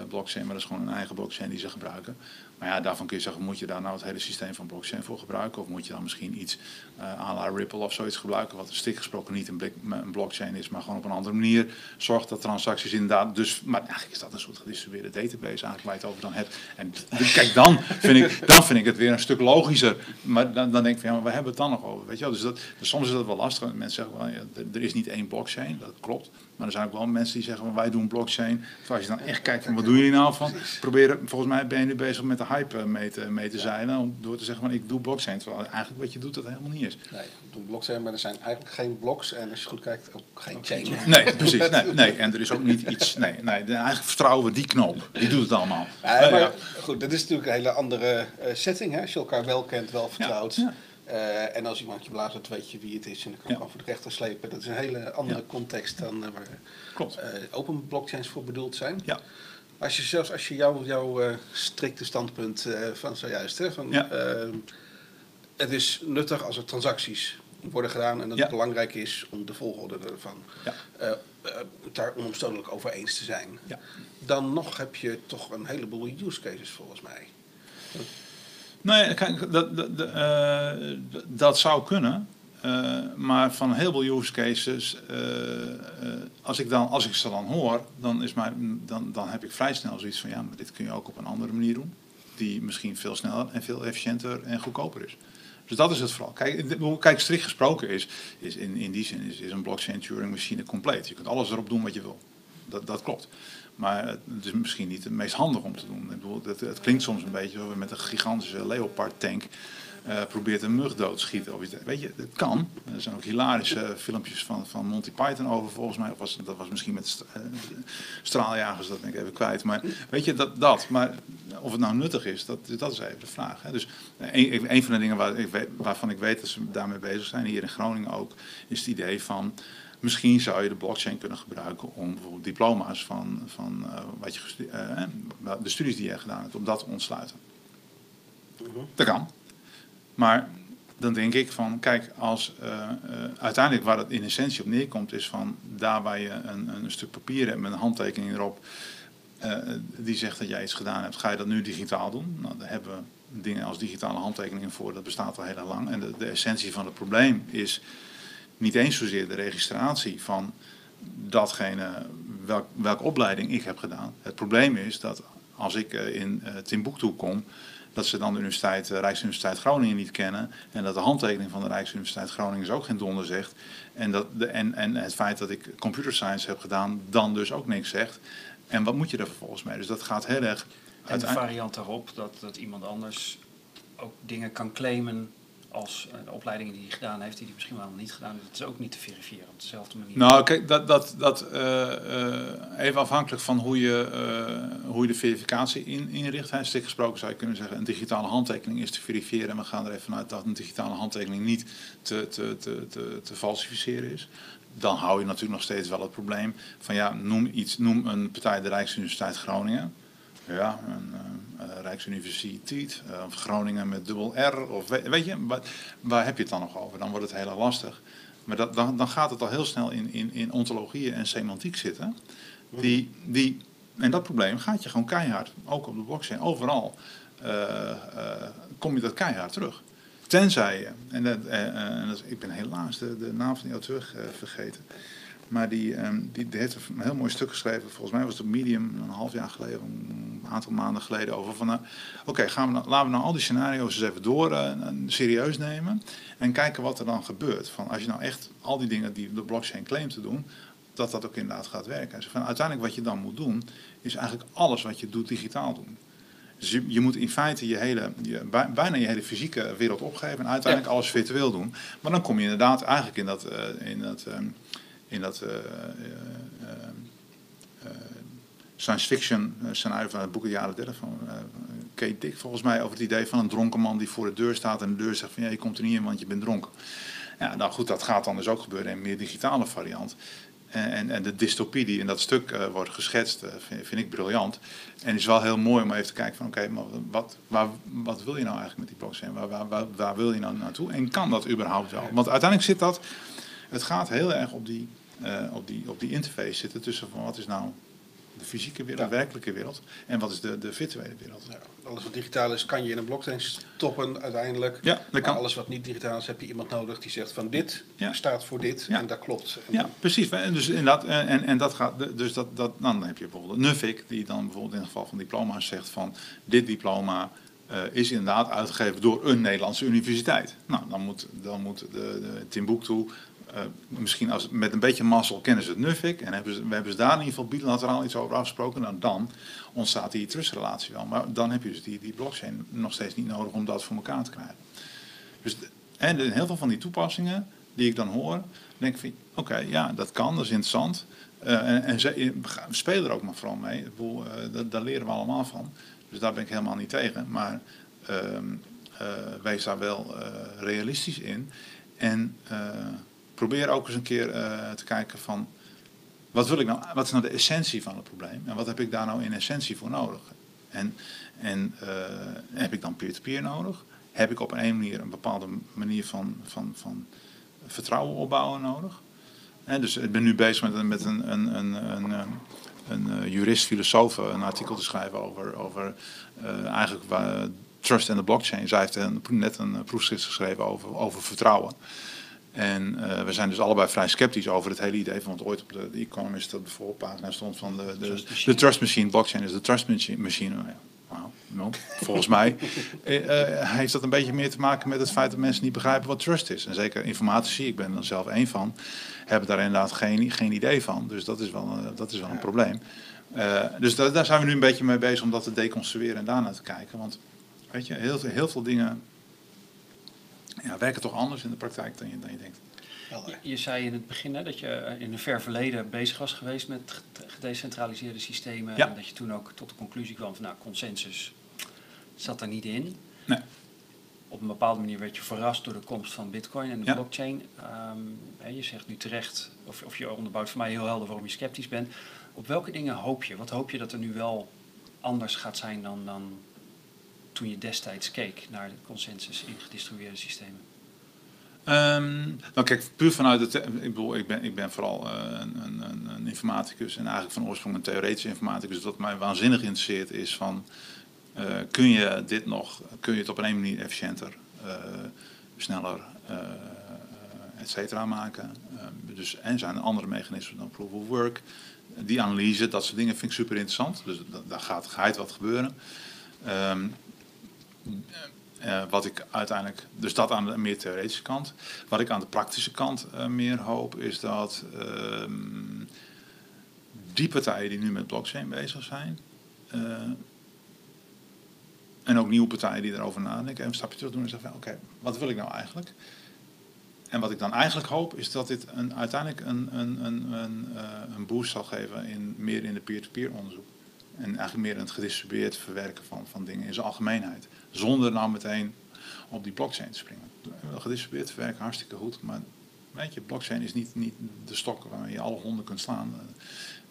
blockchain, maar dat is gewoon een eigen blockchain die ze gebruiken. Maar ja, daarvan kun je zeggen, moet je daar nou het hele systeem van blockchain voor gebruiken? Of moet je dan misschien iets eh à la Ripple of zoiets gebruiken, wat stik gesproken niet een, blik- een blockchain is, maar gewoon op een andere manier zorgt dat transacties inderdaad, dus, maar eigenlijk is dat een soort gedistribueerde database eigenlijk waar je het over dan hebt. En kijk, dan vind ik, dan vind ik het weer een stuk logischer. Maar dan, dan denk ik van, ja, maar waar hebben we het dan nog over? Weet je wel? Dus, dat, dus soms is dat wel lastig. Mensen zeggen, wel, ja, er- is niet één blockchain, dat klopt. Maar er zijn ook wel mensen die zeggen, van, wij doen blockchain. Dus als je dan echt kijkt, van, wat doen jullie nou van? Proberen, volgens mij ben je nu bezig met de hype mee te, mee te zeilen. Om door te zeggen, van, ik doe blockchain. Terwijl eigenlijk wat je doet, dat helemaal niet is. Nee, we doen blockchain, maar er zijn eigenlijk geen blocks. En als je goed kijkt, ook geen chain. Nee, precies. Nee, nee. En er is ook niet iets... Nee, nee, eigenlijk vertrouwen we die knoop. Die doet het allemaal. Ja, maar goed, dat is natuurlijk een hele andere eh, setting. Hè? Als je elkaar wel kent, wel vertrouwt. Eh, en als iemand je blaast, weet je wie het is en dan kan je Ja. voor de rechter slepen. Dat is een hele andere Ja. context dan eh, waar Klopt. eh, open blockchains voor bedoeld zijn. Ja. Als je zelfs als je jouw jouw eh, strikte standpunt eh, van zojuist, hè, van, Ja. eh, het is nuttig als er transacties worden gedaan en dat Ja. het belangrijk is om de volgorde ervan Ja. daar onomstotelijk over eens te zijn. Ja. Dan nog heb je toch een heleboel use cases volgens mij. Nee, kijk, dat, dat, dat, dat zou kunnen. Eh, maar van een heleboel use cases, eh, eh, als, ik dan, als ik ze dan hoor, dan, is mijn, dan, dan heb ik vrij snel zoiets van ja, maar dit kun je ook op een andere manier doen. Die misschien veel sneller en veel efficiënter en goedkoper is. Dus dat is het vooral. Kijk, kijk strikt gesproken is, is in, in die zin is, is een blockchain Turing machine compleet. Je kunt alles erop doen wat je wil. Dat, dat klopt. Maar het is misschien niet het meest handig om te doen. Ik bedoel, het, het klinkt soms een beetje zo met een gigantische Leopard tank. Eh, probeert een mug doodschieten. Of iets. Weet je, het kan. Er zijn ook hilarische filmpjes van, van Monty Python over, volgens mij. Of was, dat was misschien met eh, straaljagers, dat ben ik even kwijt. Maar weet je, dat, dat. Maar of het nou nuttig is, dat, dat is even de vraag. Hè. Dus eh, een, een van de dingen waar ik weet, waarvan ik weet dat ze daarmee bezig zijn, hier in Groningen ook, is het idee van... Misschien zou je de blockchain kunnen gebruiken om bijvoorbeeld diploma's van, van wat je de studies die je gedaan hebt, om dat te ontsluiten. Dat kan. Maar dan denk ik van, kijk, als eh, eh, uiteindelijk waar het in essentie op neerkomt, is van daar waar je een, een stuk papier hebt met een handtekening erop, eh, die zegt dat jij iets gedaan hebt, ga je dat nu digitaal doen? Nou, daar hebben we dingen als digitale handtekeningen voor, dat bestaat al heel lang. En de, essentie van het probleem is niet eens zozeer de registratie van datgene, welk, welke opleiding ik heb gedaan. Het probleem is dat als ik in Timbuktu kom, dat ze dan de universiteit, eh, Rijksuniversiteit Groningen niet kennen. En dat de handtekening van de Rijksuniversiteit Groningen dus ook geen donder zegt. En, dat de, en, en het feit dat ik computer science heb gedaan, dan dus ook niks zegt. En wat moet je er vervolgens mee? Dus dat gaat heel erg... En de variant daarop, dat, dat iemand anders ook dingen kan claimen als eh, opleidingen die hij gedaan heeft, die hij misschien wel niet gedaan heeft. Dat is ook niet te verifiëren op dezelfde manier. Nou, kijk, dat, dat, dat, eh, eh, even afhankelijk van hoe je, hoe de verificatie in, inricht. Hè. Stik gesproken zou je kunnen zeggen, een digitale handtekening is te verifiëren. En we gaan er even vanuit dat een digitale handtekening niet te, te, te, te, te falsificeren is. Dan hou je natuurlijk nog steeds wel het probleem van ja, noem iets, noem een partij de Rijksuniversiteit Groningen. Ja, een eh, Rijksuniversiteit eh, of Groningen met dubbel R. Of weet, je, waar, waar heb je het dan nog over? Dan wordt het heel lastig. Maar dat, dan, dan gaat het al heel snel in, in, in ontologieën en semantiek zitten. Die, die, en dat probleem gaat je gewoon keihard, ook op de blockchain, overal, eh, kom je dat keihard terug. Tenzij je, en, dat, en dat, ik ben helaas de, de naam van die auteur vergeten. Maar die, ehm, die, die heeft een heel mooi stuk geschreven. Volgens mij was het Medium een half jaar geleden, een aantal maanden geleden. Over van, nou, oké, gaan we nou, laten we nou al die scenario's eens even door eh, serieus nemen. En kijken wat er dan gebeurt. Van als je nou echt al die dingen die de blockchain claimt te doen, dat dat ook inderdaad gaat werken. Zegt van, uiteindelijk wat je dan moet doen, is eigenlijk alles wat je doet digitaal doen. Dus je, je moet in feite je hele, je, bij- bijna je hele fysieke wereld opgeven en uiteindelijk alles virtueel doen. Maar dan kom je inderdaad eigenlijk in dat, eh, in dat, ehm, in dat eh, eh, eh, science fiction scenario van het boek de jaren 30 van Kate Dick volgens mij over het idee van een dronken man die voor de deur staat en de deur zegt van ja, je komt er niet in want je bent dronken. Ja, nou goed, dat gaat dan dus ook gebeuren in een meer digitale variant. En, en, de dystopie die in dat stuk wordt geschetst, vind, ik briljant. En is wel heel mooi om even te kijken van oké, maar wat, waar, wat wil je nou eigenlijk met die blockchain? Waar, waar, waar wil je nou naartoe? En kan dat überhaupt wel? Want uiteindelijk zit dat, het gaat heel erg op die, eh, op die, op die interface zitten tussen van wat is nou de fysieke wereld, de werkelijke wereld, en wat is de, de virtuele wereld. Ja, alles wat digitaal is, kan je in een blockchain stoppen uiteindelijk. Ja, dat Maar kan. alles wat niet digitaal is, heb je iemand nodig die zegt van dit Ja. staat voor dit Ja. en dat klopt. En Ja, precies. En Dus, inderdaad, en, en, en dat gaat, dus dat, dat, dan heb je bijvoorbeeld Nuffic, die dan bijvoorbeeld in het geval van diploma's zegt van dit diploma eh, is inderdaad uitgegeven door een Nederlandse universiteit. Nou, dan moet, dan moet de, de Timbuktu eh, eh, misschien als, met een beetje mazzel kennen ze het NUFIC en hebben ze, we hebben ze daar in ieder geval bilateraal iets over afgesproken. Nou, dan ontstaat die trustrelatie wel. Maar dan heb je dus die, die blockchain nog steeds niet nodig om dat voor elkaar te krijgen. Dus, en in heel veel van die toepassingen die ik dan hoor, denk ik van, oké, ja, dat kan, dat is interessant. Eh, en en ze we spelen er ook maar vooral mee. Bedoel, eh, daar, leren we allemaal van. Dus daar ben ik helemaal niet tegen. Maar eh, wees daar wel eh, realistisch in. En eh, probeer ook eens een keer eh, te kijken van... Wat, wil ik nou, wat is nou de essentie van het probleem? En wat heb ik daar nou in essentie voor nodig? En, en eh, heb ik dan peer-to-peer nodig? Heb ik op een, manier een bepaalde manier van, van, van vertrouwen opbouwen nodig? Hè, dus ik ben nu bezig met, een- een, een, een, een, een, een eh, jurist-filosoof een artikel te schrijven over, over eh, eigenlijk trust en de blockchain. Zij heeft net een proefschrift geschreven over, over vertrouwen. En eh, we zijn dus allebei vrij sceptisch over het hele idee. Want ooit op de, de Economist dat de voorpagina stond van de, de, Trust de machine. trust machine. Blockchain is de trust machi- machine. Nou volgens mij eh, eh, heeft dat een beetje meer te maken met het feit dat mensen niet begrijpen wat trust is. En zeker informatici, ik ben er zelf één van, hebben daar inderdaad geen, geen idee van. Dus dat is wel, dat is wel een probleem. Dus da- daar zijn we nu een beetje mee bezig om dat te deconstrueren en daarna te kijken. Want weet je, heel, veel- heel veel dingen ja, werken toch anders in de praktijk dan je, dan je denkt. Je, je zei in het begin hè, dat je eh, in een ver verleden bezig was geweest met ged- gedecentraliseerde systemen. Ja. En dat je toen ook tot de conclusie kwam van nou, consensus zat er niet in. Nee. Op een bepaalde manier werd je verrast door de komst van bitcoin en de Ja. blockchain. Ehm, hè, je zegt nu terecht, of, of je onderbouwt voor mij heel helder waarom je sceptisch bent. Op welke dingen hoop je? Wat hoop je dat er nu wel anders gaat zijn dan, dan toen je destijds keek naar de consensus in gedistribueerde systemen? Ehm, nou kijk, puur vanuit het... Ik bedoel, ik ben, ik ben vooral eh, een, een, een, informaticus en eigenlijk van oorsprong een theoretische informaticus. Wat mij waanzinnig interesseert is van... eh, kun je dit nog... Kun je het op een manier efficiënter, eh, sneller, et cetera maken? Ehm, dus, en zijn er andere mechanismen dan proof of work? Die analyse, dat soort dingen vind ik super interessant. Dus da- daar gaat, gaat wat gebeuren. Ehm, eh, wat ik uiteindelijk, dus dat aan de meer theoretische kant. Wat ik aan de praktische kant eh, meer hoop, is dat ehm, die partijen die nu met blockchain bezig zijn, eh, en ook nieuwe partijen die erover nadenken, even een stapje terug doen en zeggen: oké, wat wil ik nou eigenlijk? En wat ik dan eigenlijk hoop, is dat dit een, uiteindelijk een, een, een, een, eh, een boost zal geven in meer in de peer-to-peer onderzoek. En eigenlijk meer het gedistribueerd verwerken van, van dingen in zijn algemeenheid. Zonder nou meteen op die blockchain te springen. Gedistribueerd verwerken, hartstikke goed. Maar weet je, blockchain is niet, niet de stok waarmee je alle honden kunt slaan. Eh,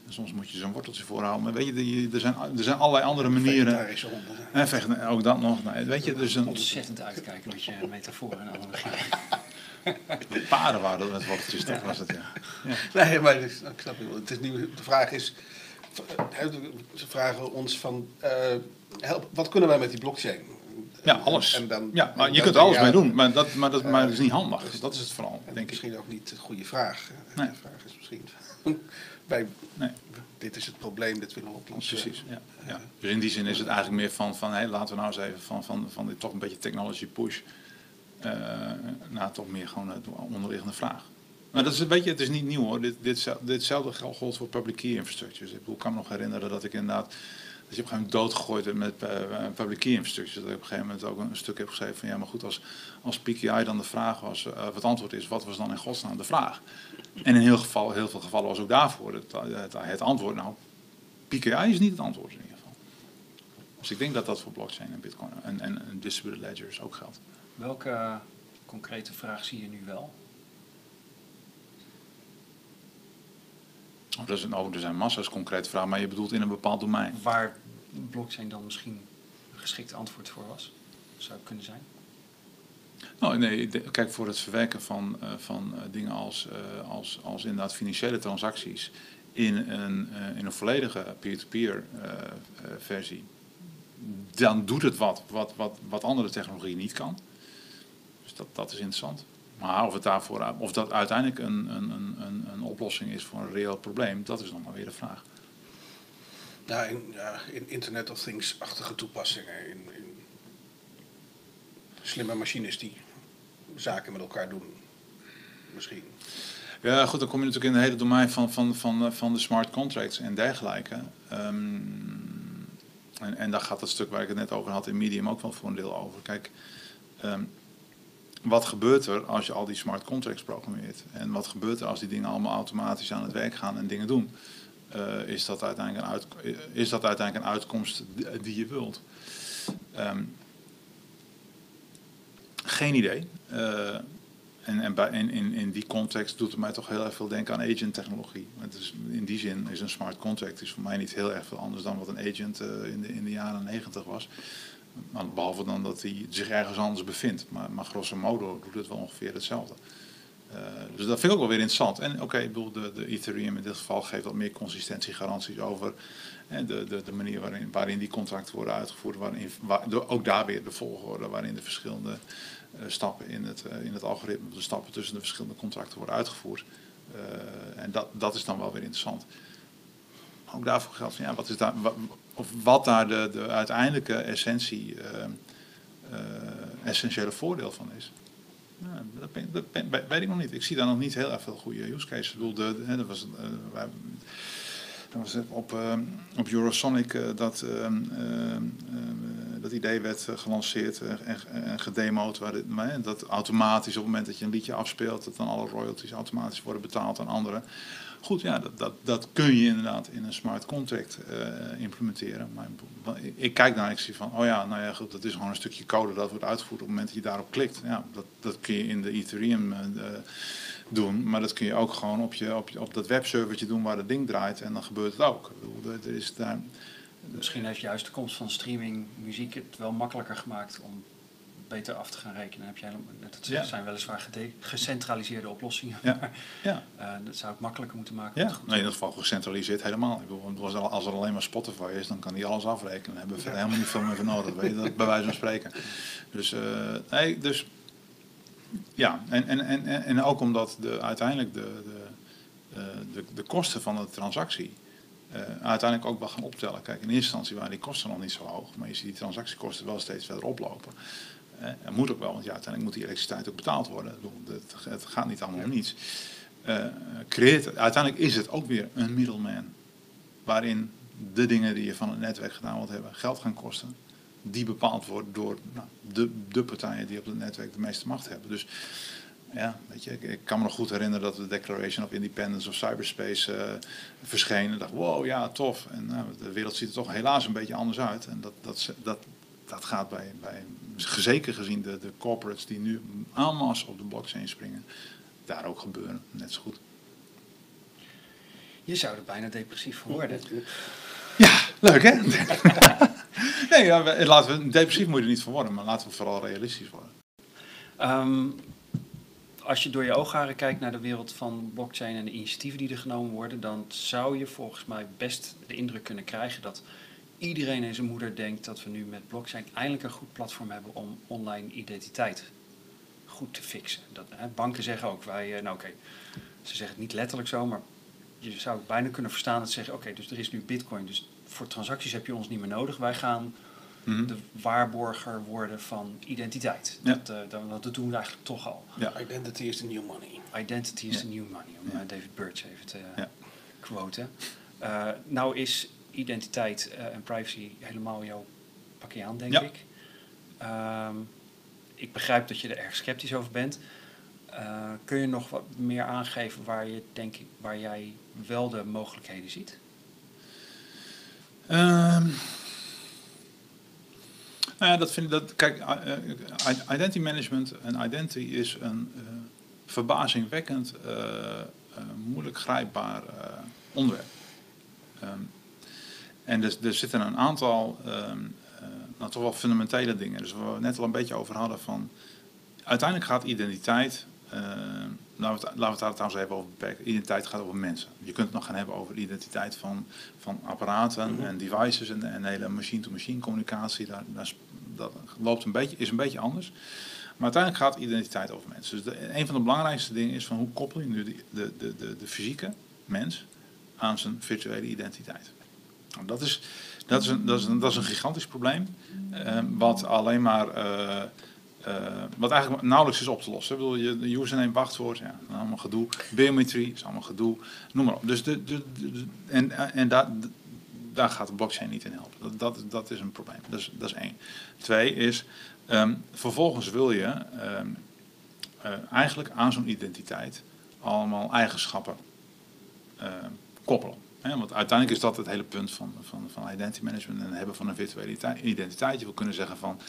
Soms moet je zo'n worteltje voorhouden. Maar weet je, er zijn, er zijn allerlei andere manieren. En vechten, ook dat nog. Nee, weet je, dus een Ontzettend uitkijken met je metaforen en analogie. paarden waren met worteltjes, dat was het, ja. ja. Nee, maar dus, ik snap je wel. Het is nu, de vraag is, ze vragen ons van, eh, help, wat kunnen wij met die blockchain? Ja, alles. En dan, ja, maar en je dan kunt er alles ja, mee doen, maar dat, maar dat, maar dat is niet eh, handig. Dat is het vooral, En denk ik. misschien ook niet de goede vraag. Nee. De vraag is misschien, wij, Nee. dit is het probleem, dit willen we oplossen. Precies, ja. ja. Dus in die zin is het eigenlijk meer van, van hey, laten we nou eens even van, van, van dit toch een beetje technology push eh naar toch meer gewoon de onderliggende vraag. Maar dat is een beetje, het is niet nieuw hoor. Dit, dit, ditzelfde geldt voor public key infrastructures. Ik bedoel, ik kan me nog herinneren dat ik inderdaad, dat je op een gegeven moment doodgegooid werd met eh, public key infrastructures. Dat ik op een gegeven moment ook een, stuk heb geschreven van ja, maar goed, als, als PKI dan de vraag was, eh, of het antwoord is, wat was dan in godsnaam de vraag? En in heel, geval, heel veel gevallen was ook daarvoor het, het, het antwoord, nou, PKI is niet het antwoord in ieder geval. Dus ik denk dat dat voor blockchain en bitcoin en, en, en distributed ledgers ook geldt. Welke eh, concrete vraag zie je nu wel? Oh, dat is een, oh, er zijn massa's concrete vragen, maar je bedoelt in een bepaald domein. Waar blockchain dan misschien een geschikt antwoord voor was? Zou kunnen zijn. Nou, nee, kijk, voor het verwerken van, eh, van eh, dingen als, eh, als, als inderdaad financiële transacties in een, in een volledige peer-to-peer eh, versie, dan doet het wat, wat, wat, wat andere technologie niet kan. Dus dat, dat is interessant. Maar of, het daarvoor, of dat uiteindelijk een, een, een oplossing is voor een reëel probleem, dat is nog maar weer de vraag. Ja, in, ja, in Internet of Things-achtige toepassingen. In, in slimme machines die zaken met elkaar doen. misschien. Ja, goed, dan kom je natuurlijk in het hele domein van, van, van, van de smart contracts en dergelijke. Ehm, en, en daar gaat het stuk waar ik het net over had in Medium ook wel voor een deel over. Kijk, ehm, wat gebeurt er als je al die smart contracts programmeert? En wat gebeurt er als die dingen allemaal automatisch aan het werk gaan en dingen doen? Uh, is, dat uiteindelijk een uit, is dat uiteindelijk een uitkomst die je wilt? Um, geen idee. En, en bij, in, in, die context doet het mij toch heel erg veel denken aan agent-technologie. In die zin is een smart contract is voor mij niet heel erg veel anders dan wat een agent in, de, in de jaren negentig was. Maar behalve dan dat hij zich ergens anders bevindt. Maar, maar grosso modo doet het wel ongeveer hetzelfde. Uh, dus dat vind ik ook wel weer interessant. En oké, ik bedoel, de, de Ethereum in dit geval geeft wat meer consistentiegaranties over hè, de, de, de manier waarin, waarin die contracten worden uitgevoerd. Waarin, waar, ook daar weer de volgorde waarin de verschillende uh, stappen in het, uh, in het algoritme, de stappen tussen de verschillende contracten worden uitgevoerd. en dat, dat is dan wel weer interessant. Ook daarvoor geldt ja, wat is daar, of wat daar de, de uiteindelijke essentie, essentiële voordeel van is. Nou, dat, ben, dat ben, weet ik nog niet. Ik zie daar nog niet heel erg veel goede use cases. Ik bedoel, dat was, dat was op, op Eurosonic dat, dat idee werd gelanceerd en, en gedemoed. Waar dit, dat automatisch op het moment dat je een liedje afspeelt, dat dan alle royalties automatisch worden betaald aan anderen. Goed, ja, dat, dat, dat kun je inderdaad in een smart contract uh, implementeren. Maar ik kijk naar ik zie van, oh ja, nou ja, goed, dat is gewoon een stukje code dat wordt uitgevoerd op het moment dat je daarop klikt. Ja, dat, dat kun je in de Ethereum uh, doen, maar dat kun je ook gewoon op, je, op, je, op dat webservertje doen waar het ding draait en dan gebeurt het ook. Er is daar, Misschien heeft juist de komst van streaming muziek het wel makkelijker gemaakt om beter af te gaan rekenen. Heb jij, dat ja. zijn weliswaar gecentraliseerde oplossingen. Ja. Maar, ja. Uh, dat zou het makkelijker moeten maken. Ja, nee, in ieder geval gecentraliseerd helemaal. Ik bedoel, als er alleen maar Spotify is, dan kan die alles afrekenen. Dan hebben we ja. helemaal niet veel meer voor nodig. weet je, dat, bij wijze van spreken. Dus, uh, nee, dus ja, en, en, en, en ook omdat de, uiteindelijk de, de, de, de kosten van de transactie uh, uiteindelijk ook wel gaan optellen. Kijk, in eerste instantie waren die kosten nog niet zo hoog, maar je ziet die transactiekosten wel steeds verder oplopen. Dat moet ook wel, want ja, uiteindelijk moet die elektriciteit ook betaald worden. Het, het gaat niet allemaal om niets. Uh, creëert, uiteindelijk is het ook weer een middleman. Waarin de dingen die je van het netwerk gedaan wilt hebben geld gaan kosten. Die bepaald worden door nou, de, de partijen die op het netwerk de meeste macht hebben. Dus ja, weet je, ik, ik, kan me nog goed herinneren dat de Declaration of Independence of Cyberspace uh, verscheen. En dacht, wow, ja, tof. En nou, de wereld ziet er toch helaas een beetje anders uit. En dat, dat, dat, dat gaat bij, bij zeker gezien de, de corporates die nu allemaal op de blockchain springen, daar ook gebeuren. Net zo goed. Je zou er bijna depressief van worden. Ja, leuk hè? nee, ja, laten we, depressief moet je er niet van worden, maar laten we vooral realistisch worden. Um, als je door je oogharen kijkt naar de wereld van blockchain en de initiatieven die er genomen worden, dan zou je volgens mij best de indruk kunnen krijgen dat iedereen en zijn moeder denkt dat we nu met blockchain eindelijk een goed platform hebben om online identiteit goed te fixen. Dat, hè, banken zeggen ook, wij, eh, nou oké, ze zeggen het niet letterlijk zo, maar je zou het bijna kunnen verstaan dat ze zeggen, oké, dus er is nu bitcoin, dus voor transacties heb je ons niet meer nodig. Wij gaan mm de waarborger worden van identiteit. Ja. Dat, uh, dat, dat, doen we eigenlijk toch al. Ja. Identity is the new money. Identity is the new money, om ja. David Birch even te uh, quoten. Uh, nou is identiteit uh, en privacy helemaal jouw pakje aan, denk ja. ik. Um, ik begrijp dat je er erg sceptisch over bent. Uh, kun je nog wat meer aangeven waar, je, denk ik, waar jij wel de mogelijkheden ziet? Um, nou ja, dat vind ik dat. Kijk, identity management en identity is een uh, verbazingwekkend moeilijk grijpbaar onderwerp. Um, en er, er zitten een aantal um, uh, nou, toch wel fundamentele dingen. Dus waar we net al een beetje over hadden van... Uiteindelijk gaat identiteit... Uh, laten, we het, laten we het daar trouwens even over beperken. Identiteit gaat over mensen. Je kunt het nog gaan hebben over de identiteit van, van apparaten mm -hmm. en devices en, en hele machine-to-machine communicatie. Daar, daar, dat loopt een beetje, is een beetje anders. Maar uiteindelijk gaat identiteit over mensen. Dus de, een van de belangrijkste dingen is van hoe koppel je nu de, de, de, de, de fysieke mens aan zijn virtuele identiteit. Nou, dat, is, dat, is een, dat, is een, dat is een gigantisch probleem, uh, wat alleen maar uh, Uh, wat eigenlijk nauwelijks is op te lossen. Ik bedoel, je username, wachtwoord, ja, allemaal gedoe. Biometrie is allemaal gedoe, noem maar op. Dus de, de, en, en daar, daar gaat de blockchain niet in helpen. Dat, dat, is een probleem. Dat is, dat is één. Twee is, um, vervolgens wil je uh, eigenlijk aan zo'n identiteit allemaal eigenschappen koppelen. Want uiteindelijk is dat het hele punt van, van, van identity management en het hebben van een virtuele identiteit. Je wil kunnen zeggen van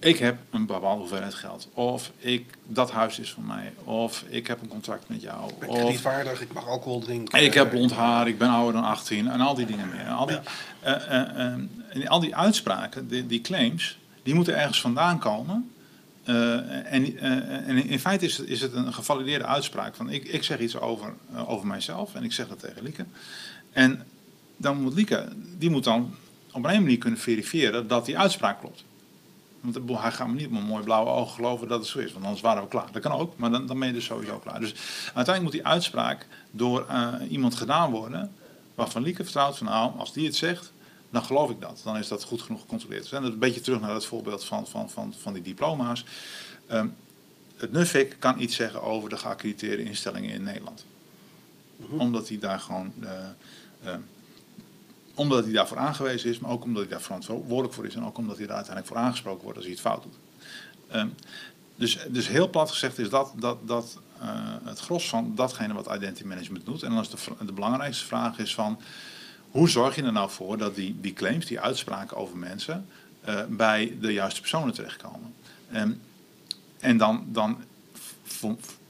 ik heb een bepaalde hoeveelheid geld. Of ik, dat huis is van mij. Of ik heb een contract met jou. Ik ben kredietvaardig, ik mag alcohol drinken. Ik heb blond haar, ik ben ouder dan 18 en al die dingen meer. Al die, ja. uh, uh, al die uitspraken, die, die, claims, die moeten ergens vandaan komen. Uh, en, en, in feite is het, is het een gevalideerde uitspraak van ik, ik zeg iets over, over mijzelf en ik zeg dat tegen Lieke. En dan moet Lieke, die moet dan op een manier kunnen verifiëren dat die uitspraak klopt. Want hij gaat me niet op mijn mooie blauwe ogen geloven dat het zo is. Want anders waren we klaar. Dat kan ook, maar dan, dan ben je dus sowieso klaar. Dus uiteindelijk moet die uitspraak door iemand gedaan worden. waarvan Lieke vertrouwt van nou, als die het zegt, dan geloof ik dat. Dan is dat goed genoeg gecontroleerd. Dus en een beetje terug naar het voorbeeld van, van, van, van die diploma's. Um, het NUFIC kan iets zeggen over de geaccrediteerde instellingen in Nederland. -hmm. Omdat hij daar gewoon. Uh, uh, omdat hij daarvoor aangewezen is, maar ook omdat hij daar verantwoordelijk voor is en ook omdat hij daar uiteindelijk voor aangesproken wordt als hij het fout doet. Um, dus, dus heel plat gezegd is dat, dat, dat uh, het gros van datgene wat identity management doet. En dan is de, de belangrijkste vraag is van, hoe zorg je er nou voor dat die, die claims, die uitspraken over mensen, uh, bij de juiste personen terechtkomen? Um, en dan, dan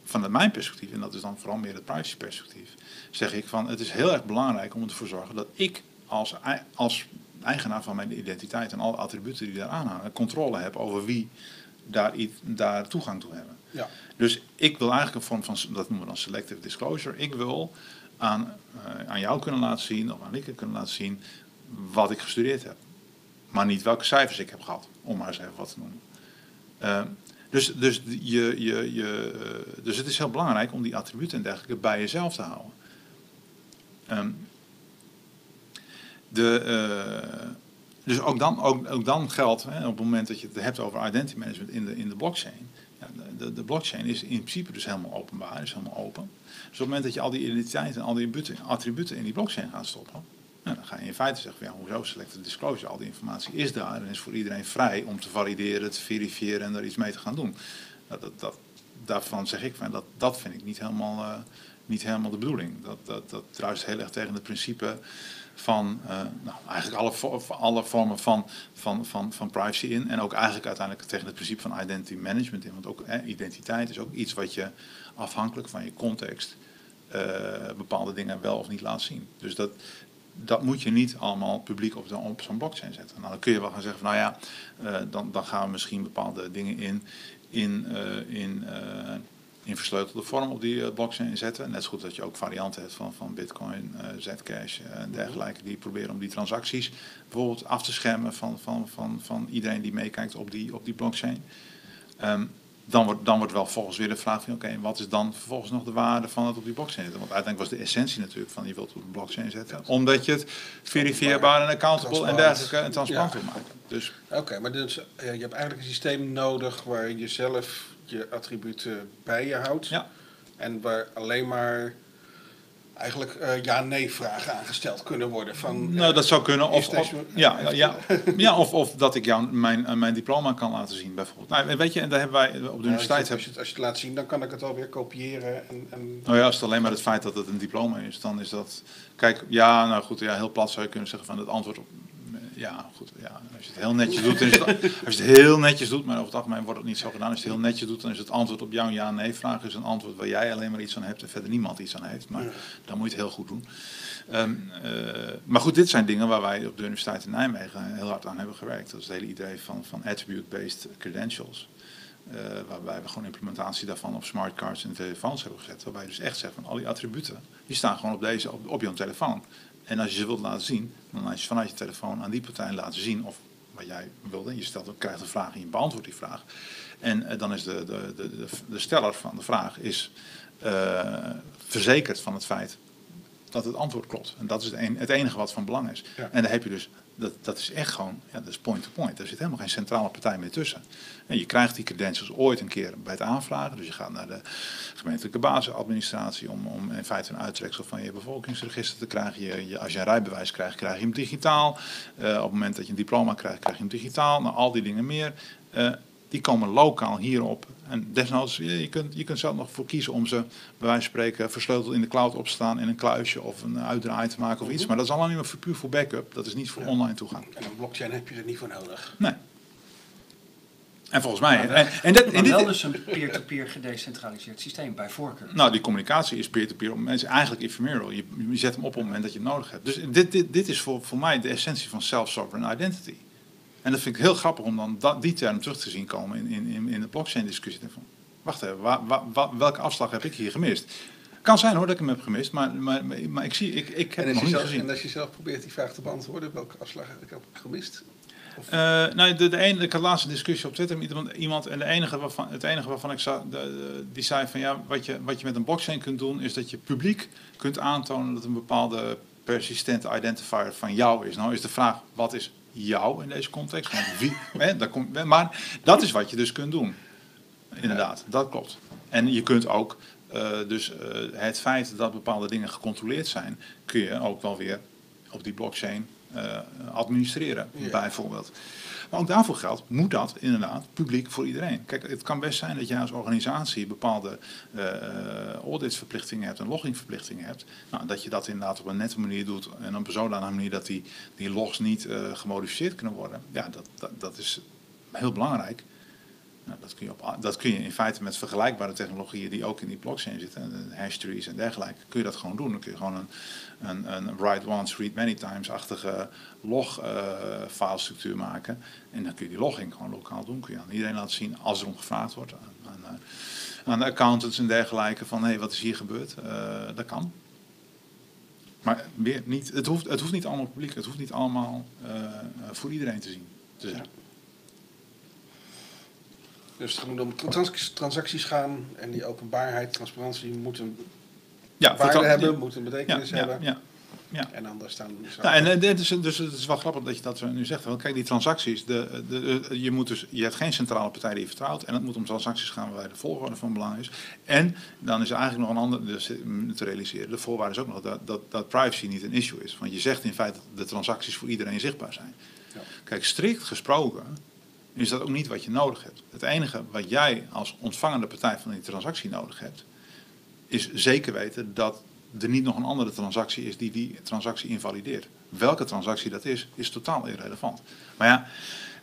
vanuit mijn perspectief, en dat is dan vooral meer het privacy perspectief, zeg ik van het is heel erg belangrijk om ervoor te zorgen dat ik als, als eigenaar van mijn identiteit en alle attributen die daaraan hangen, controle heb over wie daar, daar toegang toe hebben. Ja. Dus ik wil eigenlijk een vorm van, dat noemen we dan selective disclosure, ik wil aan, uh, aan jou kunnen laten zien, of aan Lieke kunnen laten zien, wat ik gestudeerd heb. Maar niet welke cijfers ik heb gehad, om maar eens even wat te noemen. Uh, dus, dus, je, je, je, uh, dus het is heel belangrijk om die attributen en dergelijke bij jezelf te houden. Um, de, dus ook dan, ook, ook dan geldt, hè, op het moment dat je het hebt over identity management in de, in de blockchain. De, de blockchain is in principe dus helemaal openbaar, is helemaal open. Dus op het moment dat je al die identiteiten en al die attributen in die blockchain gaat stoppen, nou, dan ga je in feite zeggen, ja, hoezo selected disclosure, al die informatie is daar en is voor iedereen vrij om te valideren, te verifiëren en er iets mee te gaan doen. Dat, dat, dat, daarvan zeg ik, dat, dat vind ik niet helemaal, uh, niet helemaal de bedoeling. Dat, dat, dat druist heel erg tegen het principe van uh, nou, eigenlijk alle, alle vormen van, van, van, van privacy in. En ook eigenlijk uiteindelijk tegen het principe van identity management in. Want ook eh, identiteit is ook iets wat je afhankelijk van je context uh, bepaalde dingen wel of niet laat zien. Dus dat, dat moet je niet allemaal publiek op, op zo'n blockchain zetten. Nou, dan kun je wel gaan zeggen van nou ja, uh, dan, dan gaan we misschien bepaalde dingen in, in, in in versleutelde vorm op die blockchain zetten. Net zo goed dat je ook varianten hebt van, van Bitcoin, uh, Zcash en dergelijke, die proberen om die transacties bijvoorbeeld af te schermen van, van, van, van iedereen die meekijkt op die, op die blockchain. Um, dan wordt, dan wordt wel volgens weer de vraag van oké, okay, wat is dan vervolgens nog de waarde van het op die blockchain zetten? Want uiteindelijk was de essentie natuurlijk van je wilt het op de blockchain zetten. Omdat je het verifieerbaar en accountable en dergelijke en transparant ja. wil maken. Dus. Oké, okay, maar dus, je hebt eigenlijk een systeem nodig waar je zelf je attributen bij je houdt. Ja. En waar alleen maar eigenlijk uh, ja-nee vragen aangesteld kunnen worden. Van, nou, dat zou kunnen. Of, of ja, ja, ja, ja, of, of dat ik jou mijn, mijn diploma kan laten zien, bijvoorbeeld. Nou, weet je, en daar hebben wij op de nou, universiteit... Als je, het, als je het laat zien, dan kan ik het alweer kopiëren. En, en... Nou ja, als het alleen maar het feit dat het een diploma is, dan is dat... Kijk, ja, nou goed, ja, heel plat zou je kunnen zeggen van het antwoord op ja, goed. Ja, als je het heel netjes doet, het, als je het heel netjes doet, maar over het algemeen wordt het niet zo gedaan. Als je het heel netjes doet, dan is het antwoord op jouw ja-nee-vraag is een antwoord waar jij alleen maar iets aan hebt en verder niemand iets aan heeft. Maar dan moet je het heel goed doen. Um, uh, maar goed, dit zijn dingen waar wij op de Universiteit in Nijmegen heel hard aan hebben gewerkt. Dat is het hele idee van, van attribute-based credentials. Uh, waarbij we gewoon implementatie daarvan op smartcards en telefoons hebben gezet. Waarbij je dus echt zegt van al die attributen, die staan gewoon op, deze, op, op jouw telefoon. En als je ze wilt laten zien, dan laat je vanuit je telefoon aan die partij laten zien of wat jij wilde. Je stelt, krijgt een vraag en je beantwoordt die vraag. En uh, dan is de, de, de, de, steller van de vraag is uh, verzekerd van het feit dat het antwoord klopt. En dat is het, enige wat van belang is. Ja. En dan heb je dus, dat, dat is echt gewoon, ja, dat is point-to-point. Er zit helemaal geen centrale partij meer tussen. En je krijgt die credentials ooit een keer bij het aanvragen. Dus je gaat naar de gemeentelijke basisadministratie om, om in feite een uittreksel van je bevolkingsregister te krijgen. Je, je, als je een rijbewijs krijgt, krijg je hem digitaal. Eh, op het moment dat je een diploma krijgt, krijg je hem digitaal. Nou, al die dingen meer. Eh, die komen lokaal hierop. En desnoods, je kunt, je kunt zelf nog voor kiezen om ze, bij wijze van spreken, versleuteld in de cloud op te staan in een kluisje of een uitdraai te maken of iets. Maar dat is allemaal niet meer voor, puur voor backup. Dat is niet voor Ja. online toegang. En een blockchain heb je er niet voor nodig. Nee. En volgens mij. Maar En, en, dat, en Maar dit, wel dus een peer-to-peer gedecentraliseerd systeem, bij voorkeur. Nou, die communicatie is peer-to-peer. om mensen eigenlijk ephemeral. Je, je zet hem op op het moment dat je het nodig hebt. Dus dit, dit, dit is voor, voor mij de essentie van self-sovereign identity. En dat vind ik heel grappig om dan dat, die term terug te zien komen in, in, in, de blockchain-discussie. Wacht even, welke afslag heb ik hier gemist? Kan zijn hoor dat ik hem heb gemist, maar, maar, maar ik, zie, ik, ik heb hem nog je niet zelf, gezien. en als je zelf probeert die vraag te beantwoorden, welke afslag heb ik gemist? Of, Eh, nou, de, de ene, ik had laatst een discussie op Twitter met iemand, iemand en de enige waarvan, het enige waarvan ik zag, die zei van ja, wat je, wat je met een blockchain kunt doen, is dat je publiek kunt aantonen dat een bepaalde persistente identifier van jou is. Nou is de vraag, wat is jou in deze context? Want wie, hè, daar komt, maar dat is wat je dus kunt doen. Inderdaad, dat klopt. En je kunt ook, eh, dus eh, het feit dat bepaalde dingen gecontroleerd zijn, kun je ook wel weer op die blockchain eh, administreren, bijvoorbeeld. Maar ook daarvoor geldt, moet dat inderdaad publiek voor iedereen. Kijk, het kan best zijn dat je als organisatie bepaalde eh auditsverplichtingen hebt en loggingverplichtingen hebt. Nou, dat je dat inderdaad op een nette manier doet en op een zodanige manier dat die, die logs niet eh, gemodificeerd kunnen worden. Ja, dat, dat is heel belangrijk. Nou, dat, kun je dat kun je in feite met vergelijkbare technologieën die ook in die blockchain zitten, en hash trees en dergelijke, kun je dat gewoon doen. Dan kun je gewoon een, een, een write once, read many times-achtige log eh, filestructuur maken. En dan kun je die logging gewoon lokaal doen. Kun je aan iedereen laten zien als er om gevraagd wordt. Aan, aan, eh, de accountants en dergelijke van hé, wat is hier gebeurd? Eh, dat kan. Maar weer niet, het, hoeft, het hoeft niet allemaal publiek, het hoeft niet allemaal eh, voor iedereen te zien. zijn. Dus het moet om trans- transacties gaan en die openbaarheid, transparantie moet een Ja, waarde hebben, moet een ja, betekenis ja, hebben. ja, ja. En anders staan Nou, en eh, dit is, dus het is wel grappig dat je dat zo nu zegt. Want kijk, die transacties, de, de, de- je, moet dus, je hebt geen centrale partij die je vertrouwt. En het moet om transacties gaan waarbij de volgorde van belang is. En dan is er eigenlijk nog een ander dus, te realiseren. De voorwaarde is ook nog dat, dat, dat privacy niet een issue is. Want je zegt in feite dat de transacties voor iedereen zichtbaar zijn. Ja. Kijk, strikt gesproken is dat ook niet wat je nodig hebt. Het enige wat jij als ontvangende partij van die transactie nodig hebt, is zeker weten dat er niet nog een andere transactie is die die transactie invalideert. Welke transactie dat is, is totaal irrelevant. Maar ja,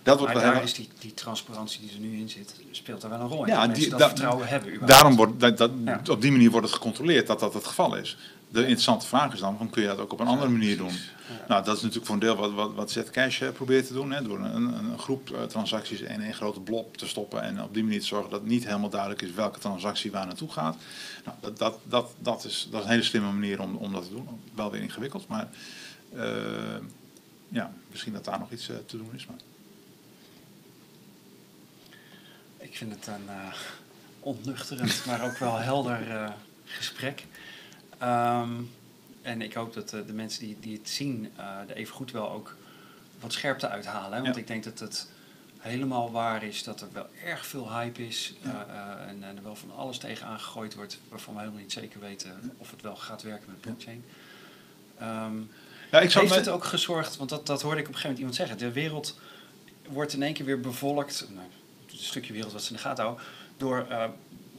dat wordt Maar wel daar is die, die transparantie die er nu in zit, speelt daar wel een rol in. Ja, dat die- mensen dat da- vertrouwen hebben. überhaupt. Daarom wordt dat, dat, Ja. op die manier wordt het gecontroleerd dat dat het geval is. De interessante vraag is dan, van, kun je dat ook op een andere manier doen? Nou, dat is natuurlijk voor een deel wat, wat, wat Zcash eh, probeert te doen. Hè, door een, een, groep eh, transacties in één grote blob te stoppen. En op die manier te zorgen dat het niet helemaal duidelijk is welke transactie waar naartoe gaat. Nou, dat, dat, dat, dat, is, dat is een hele slimme manier om, om dat te doen. Wel weer ingewikkeld, maar eh, ja, misschien dat daar nog iets te doen is. Maar. Ik vind het een ontnuchterend, maar ook wel helder gesprek. Ehm, en ik hoop dat eh, de mensen die, die het zien eh er even goed wel ook wat scherpte uithalen. Hè? Want Ja. ik denk dat het helemaal waar is dat er wel erg veel hype is. eh, en, en er wel van alles tegen aangegooid wordt waarvan we helemaal niet zeker weten of het wel gaat werken met blockchain. Ehm, Ja, ik heeft het ook gezorgd, want dat, dat hoorde ik op een gegeven moment iemand zeggen, de wereld wordt in één keer weer bevolkt, nou, een stukje wereld wat ze in de gaten houden, door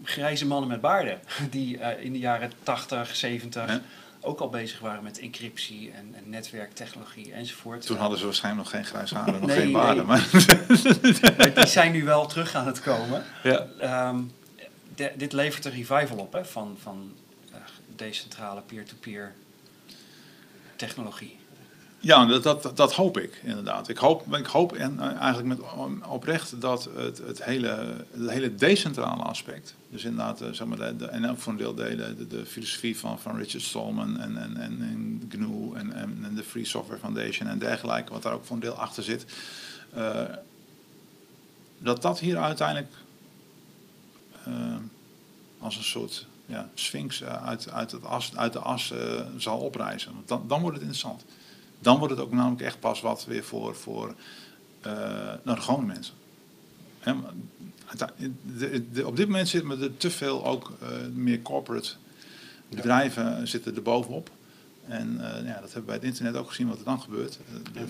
grijze mannen met baarden, die eh, in de jaren 80, 70 Ja. ook al bezig waren met encryptie en, en netwerktechnologie enzovoort. Toen hadden ze waarschijnlijk nog geen grijs haren, nog Nee, geen baarden. nee. Maar, Maar die zijn nu wel terug aan het komen. ja. Ehm, de- dit levert een revival op hè, van, van eh, decentrale peer-to-peer technologie. Ja, dat, dat, dat hoop ik inderdaad. Ik hoop, ik hoop en eh, eigenlijk met oprecht dat het, het, hele, hele decentrale aspect, dus inderdaad, eh, zeg maar, de, en ook voor een deel de, de, filosofie van, van Richard Stallman en, en, en, GNU en, en, de Free Software Foundation en dergelijke, wat daar ook voor een deel achter zit, eh, dat dat hier uiteindelijk als een soort ja, Sphinx uit, uit, het as, uit de as zal oprijzen. Want dan, dan wordt het interessant. Dan wordt het ook namelijk echt pas wat weer voor, voor eh, nou, de gewone mensen. Hè, de- de- op dit moment zit me er te veel ook eh, meer corporate bedrijven zitten er bovenop. En eh, ja, dat hebben we bij het internet ook gezien wat er dan gebeurt. Eh, En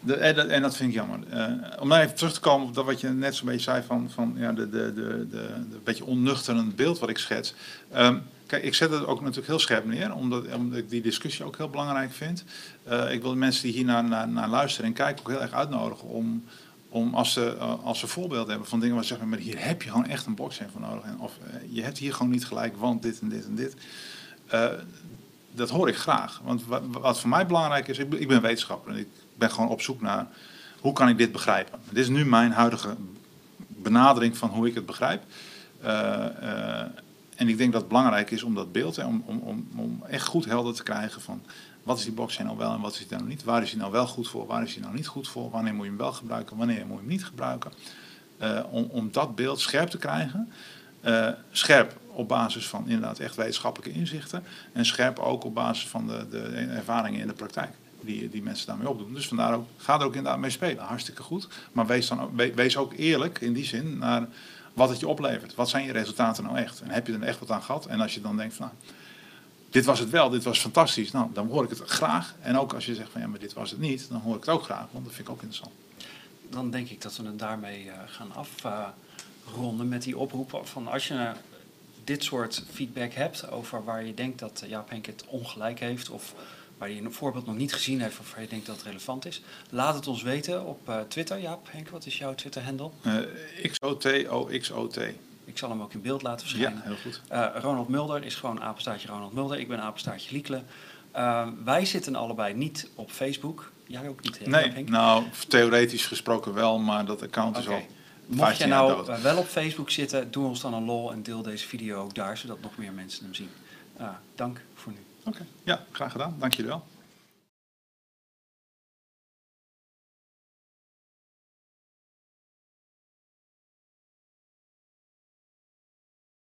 de- dat, en dat vind ik jammer. Eh, om nou even terug te komen op dat wat je net zo'n beetje zei van, van ja, de, de, de, de, de beetje onnuchterend beeld wat ik schets. Ehm, ik zet het ook natuurlijk heel scherp neer, omdat, omdat ik die discussie ook heel belangrijk vind. Eh, ik wil de mensen die hier naar, naar, luisteren en kijken ook heel erg uitnodigen om, om als, ze, eh, als ze voorbeelden hebben van dingen waar ze zeggen, maar hier heb je gewoon echt een blockchain voor nodig. En, of eh, je hebt hier gewoon niet gelijk, want dit en dit en dit. Dat hoor ik graag. Want wat, wat voor mij belangrijk is, ik ben, wetenschapper en ik ben gewoon op zoek naar hoe kan ik dit begrijpen. Dit is nu mijn huidige benadering van hoe ik het begrijp. En ik denk dat het belangrijk is om dat beeld, hè, om, om, om, echt goed helder te krijgen van wat is die blockchain nou wel en wat is die nou niet. Waar is die nou wel goed voor, waar is die nou niet goed voor, wanneer moet je hem wel gebruiken, wanneer moet je hem niet gebruiken. Eh, om, om dat beeld scherp te krijgen. Eh, scherp op basis van inderdaad echt wetenschappelijke inzichten. En scherp ook op basis van de, de ervaringen in de praktijk. Die, die mensen daarmee opdoen. Dus vandaar ook, ga er ook inderdaad mee spelen. Hartstikke goed. Maar wees, dan, ook- we- wees ook eerlijk in die zin naar wat het je oplevert. Wat zijn je resultaten nou echt? En heb je er echt wat aan gehad? En als je dan denkt van nou, dit was het wel, dit was fantastisch. Nou, dan hoor ik het graag. En ook als je zegt van ja, maar dit was het niet. Dan hoor ik het ook graag. Want dat vind ik ook interessant. Dan denk ik dat we het daarmee eh, gaan afronden met die oproep van als je dit soort feedback hebt over waar je denkt dat Jaap Henk het ongelijk heeft of waar je een voorbeeld nog niet gezien heeft of waar je denkt dat het relevant is, laat het ons weten op eh, Twitter. Jaap Henk, wat is jouw Twitter-handle? Eh XOT-OXOT. Ik zal hem ook in beeld laten Ja, verschijnen. heel goed. Eh, Ronald Mulder is gewoon apenstaartje Ronald Mulder. Ik ben apenstaartje Liekle. Wij zitten allebei niet op Facebook. Jij ook niet, hè, Jaap Nee, Henk? nou, theoretisch gesproken wel, maar dat account is al Mocht 15 je jaar nou wel op Facebook zitten, doe ons dan een lol en deel deze video ook daar, zodat nog meer mensen hem zien. Dank voor nu. Oké, ja, graag gedaan. Dank jullie wel.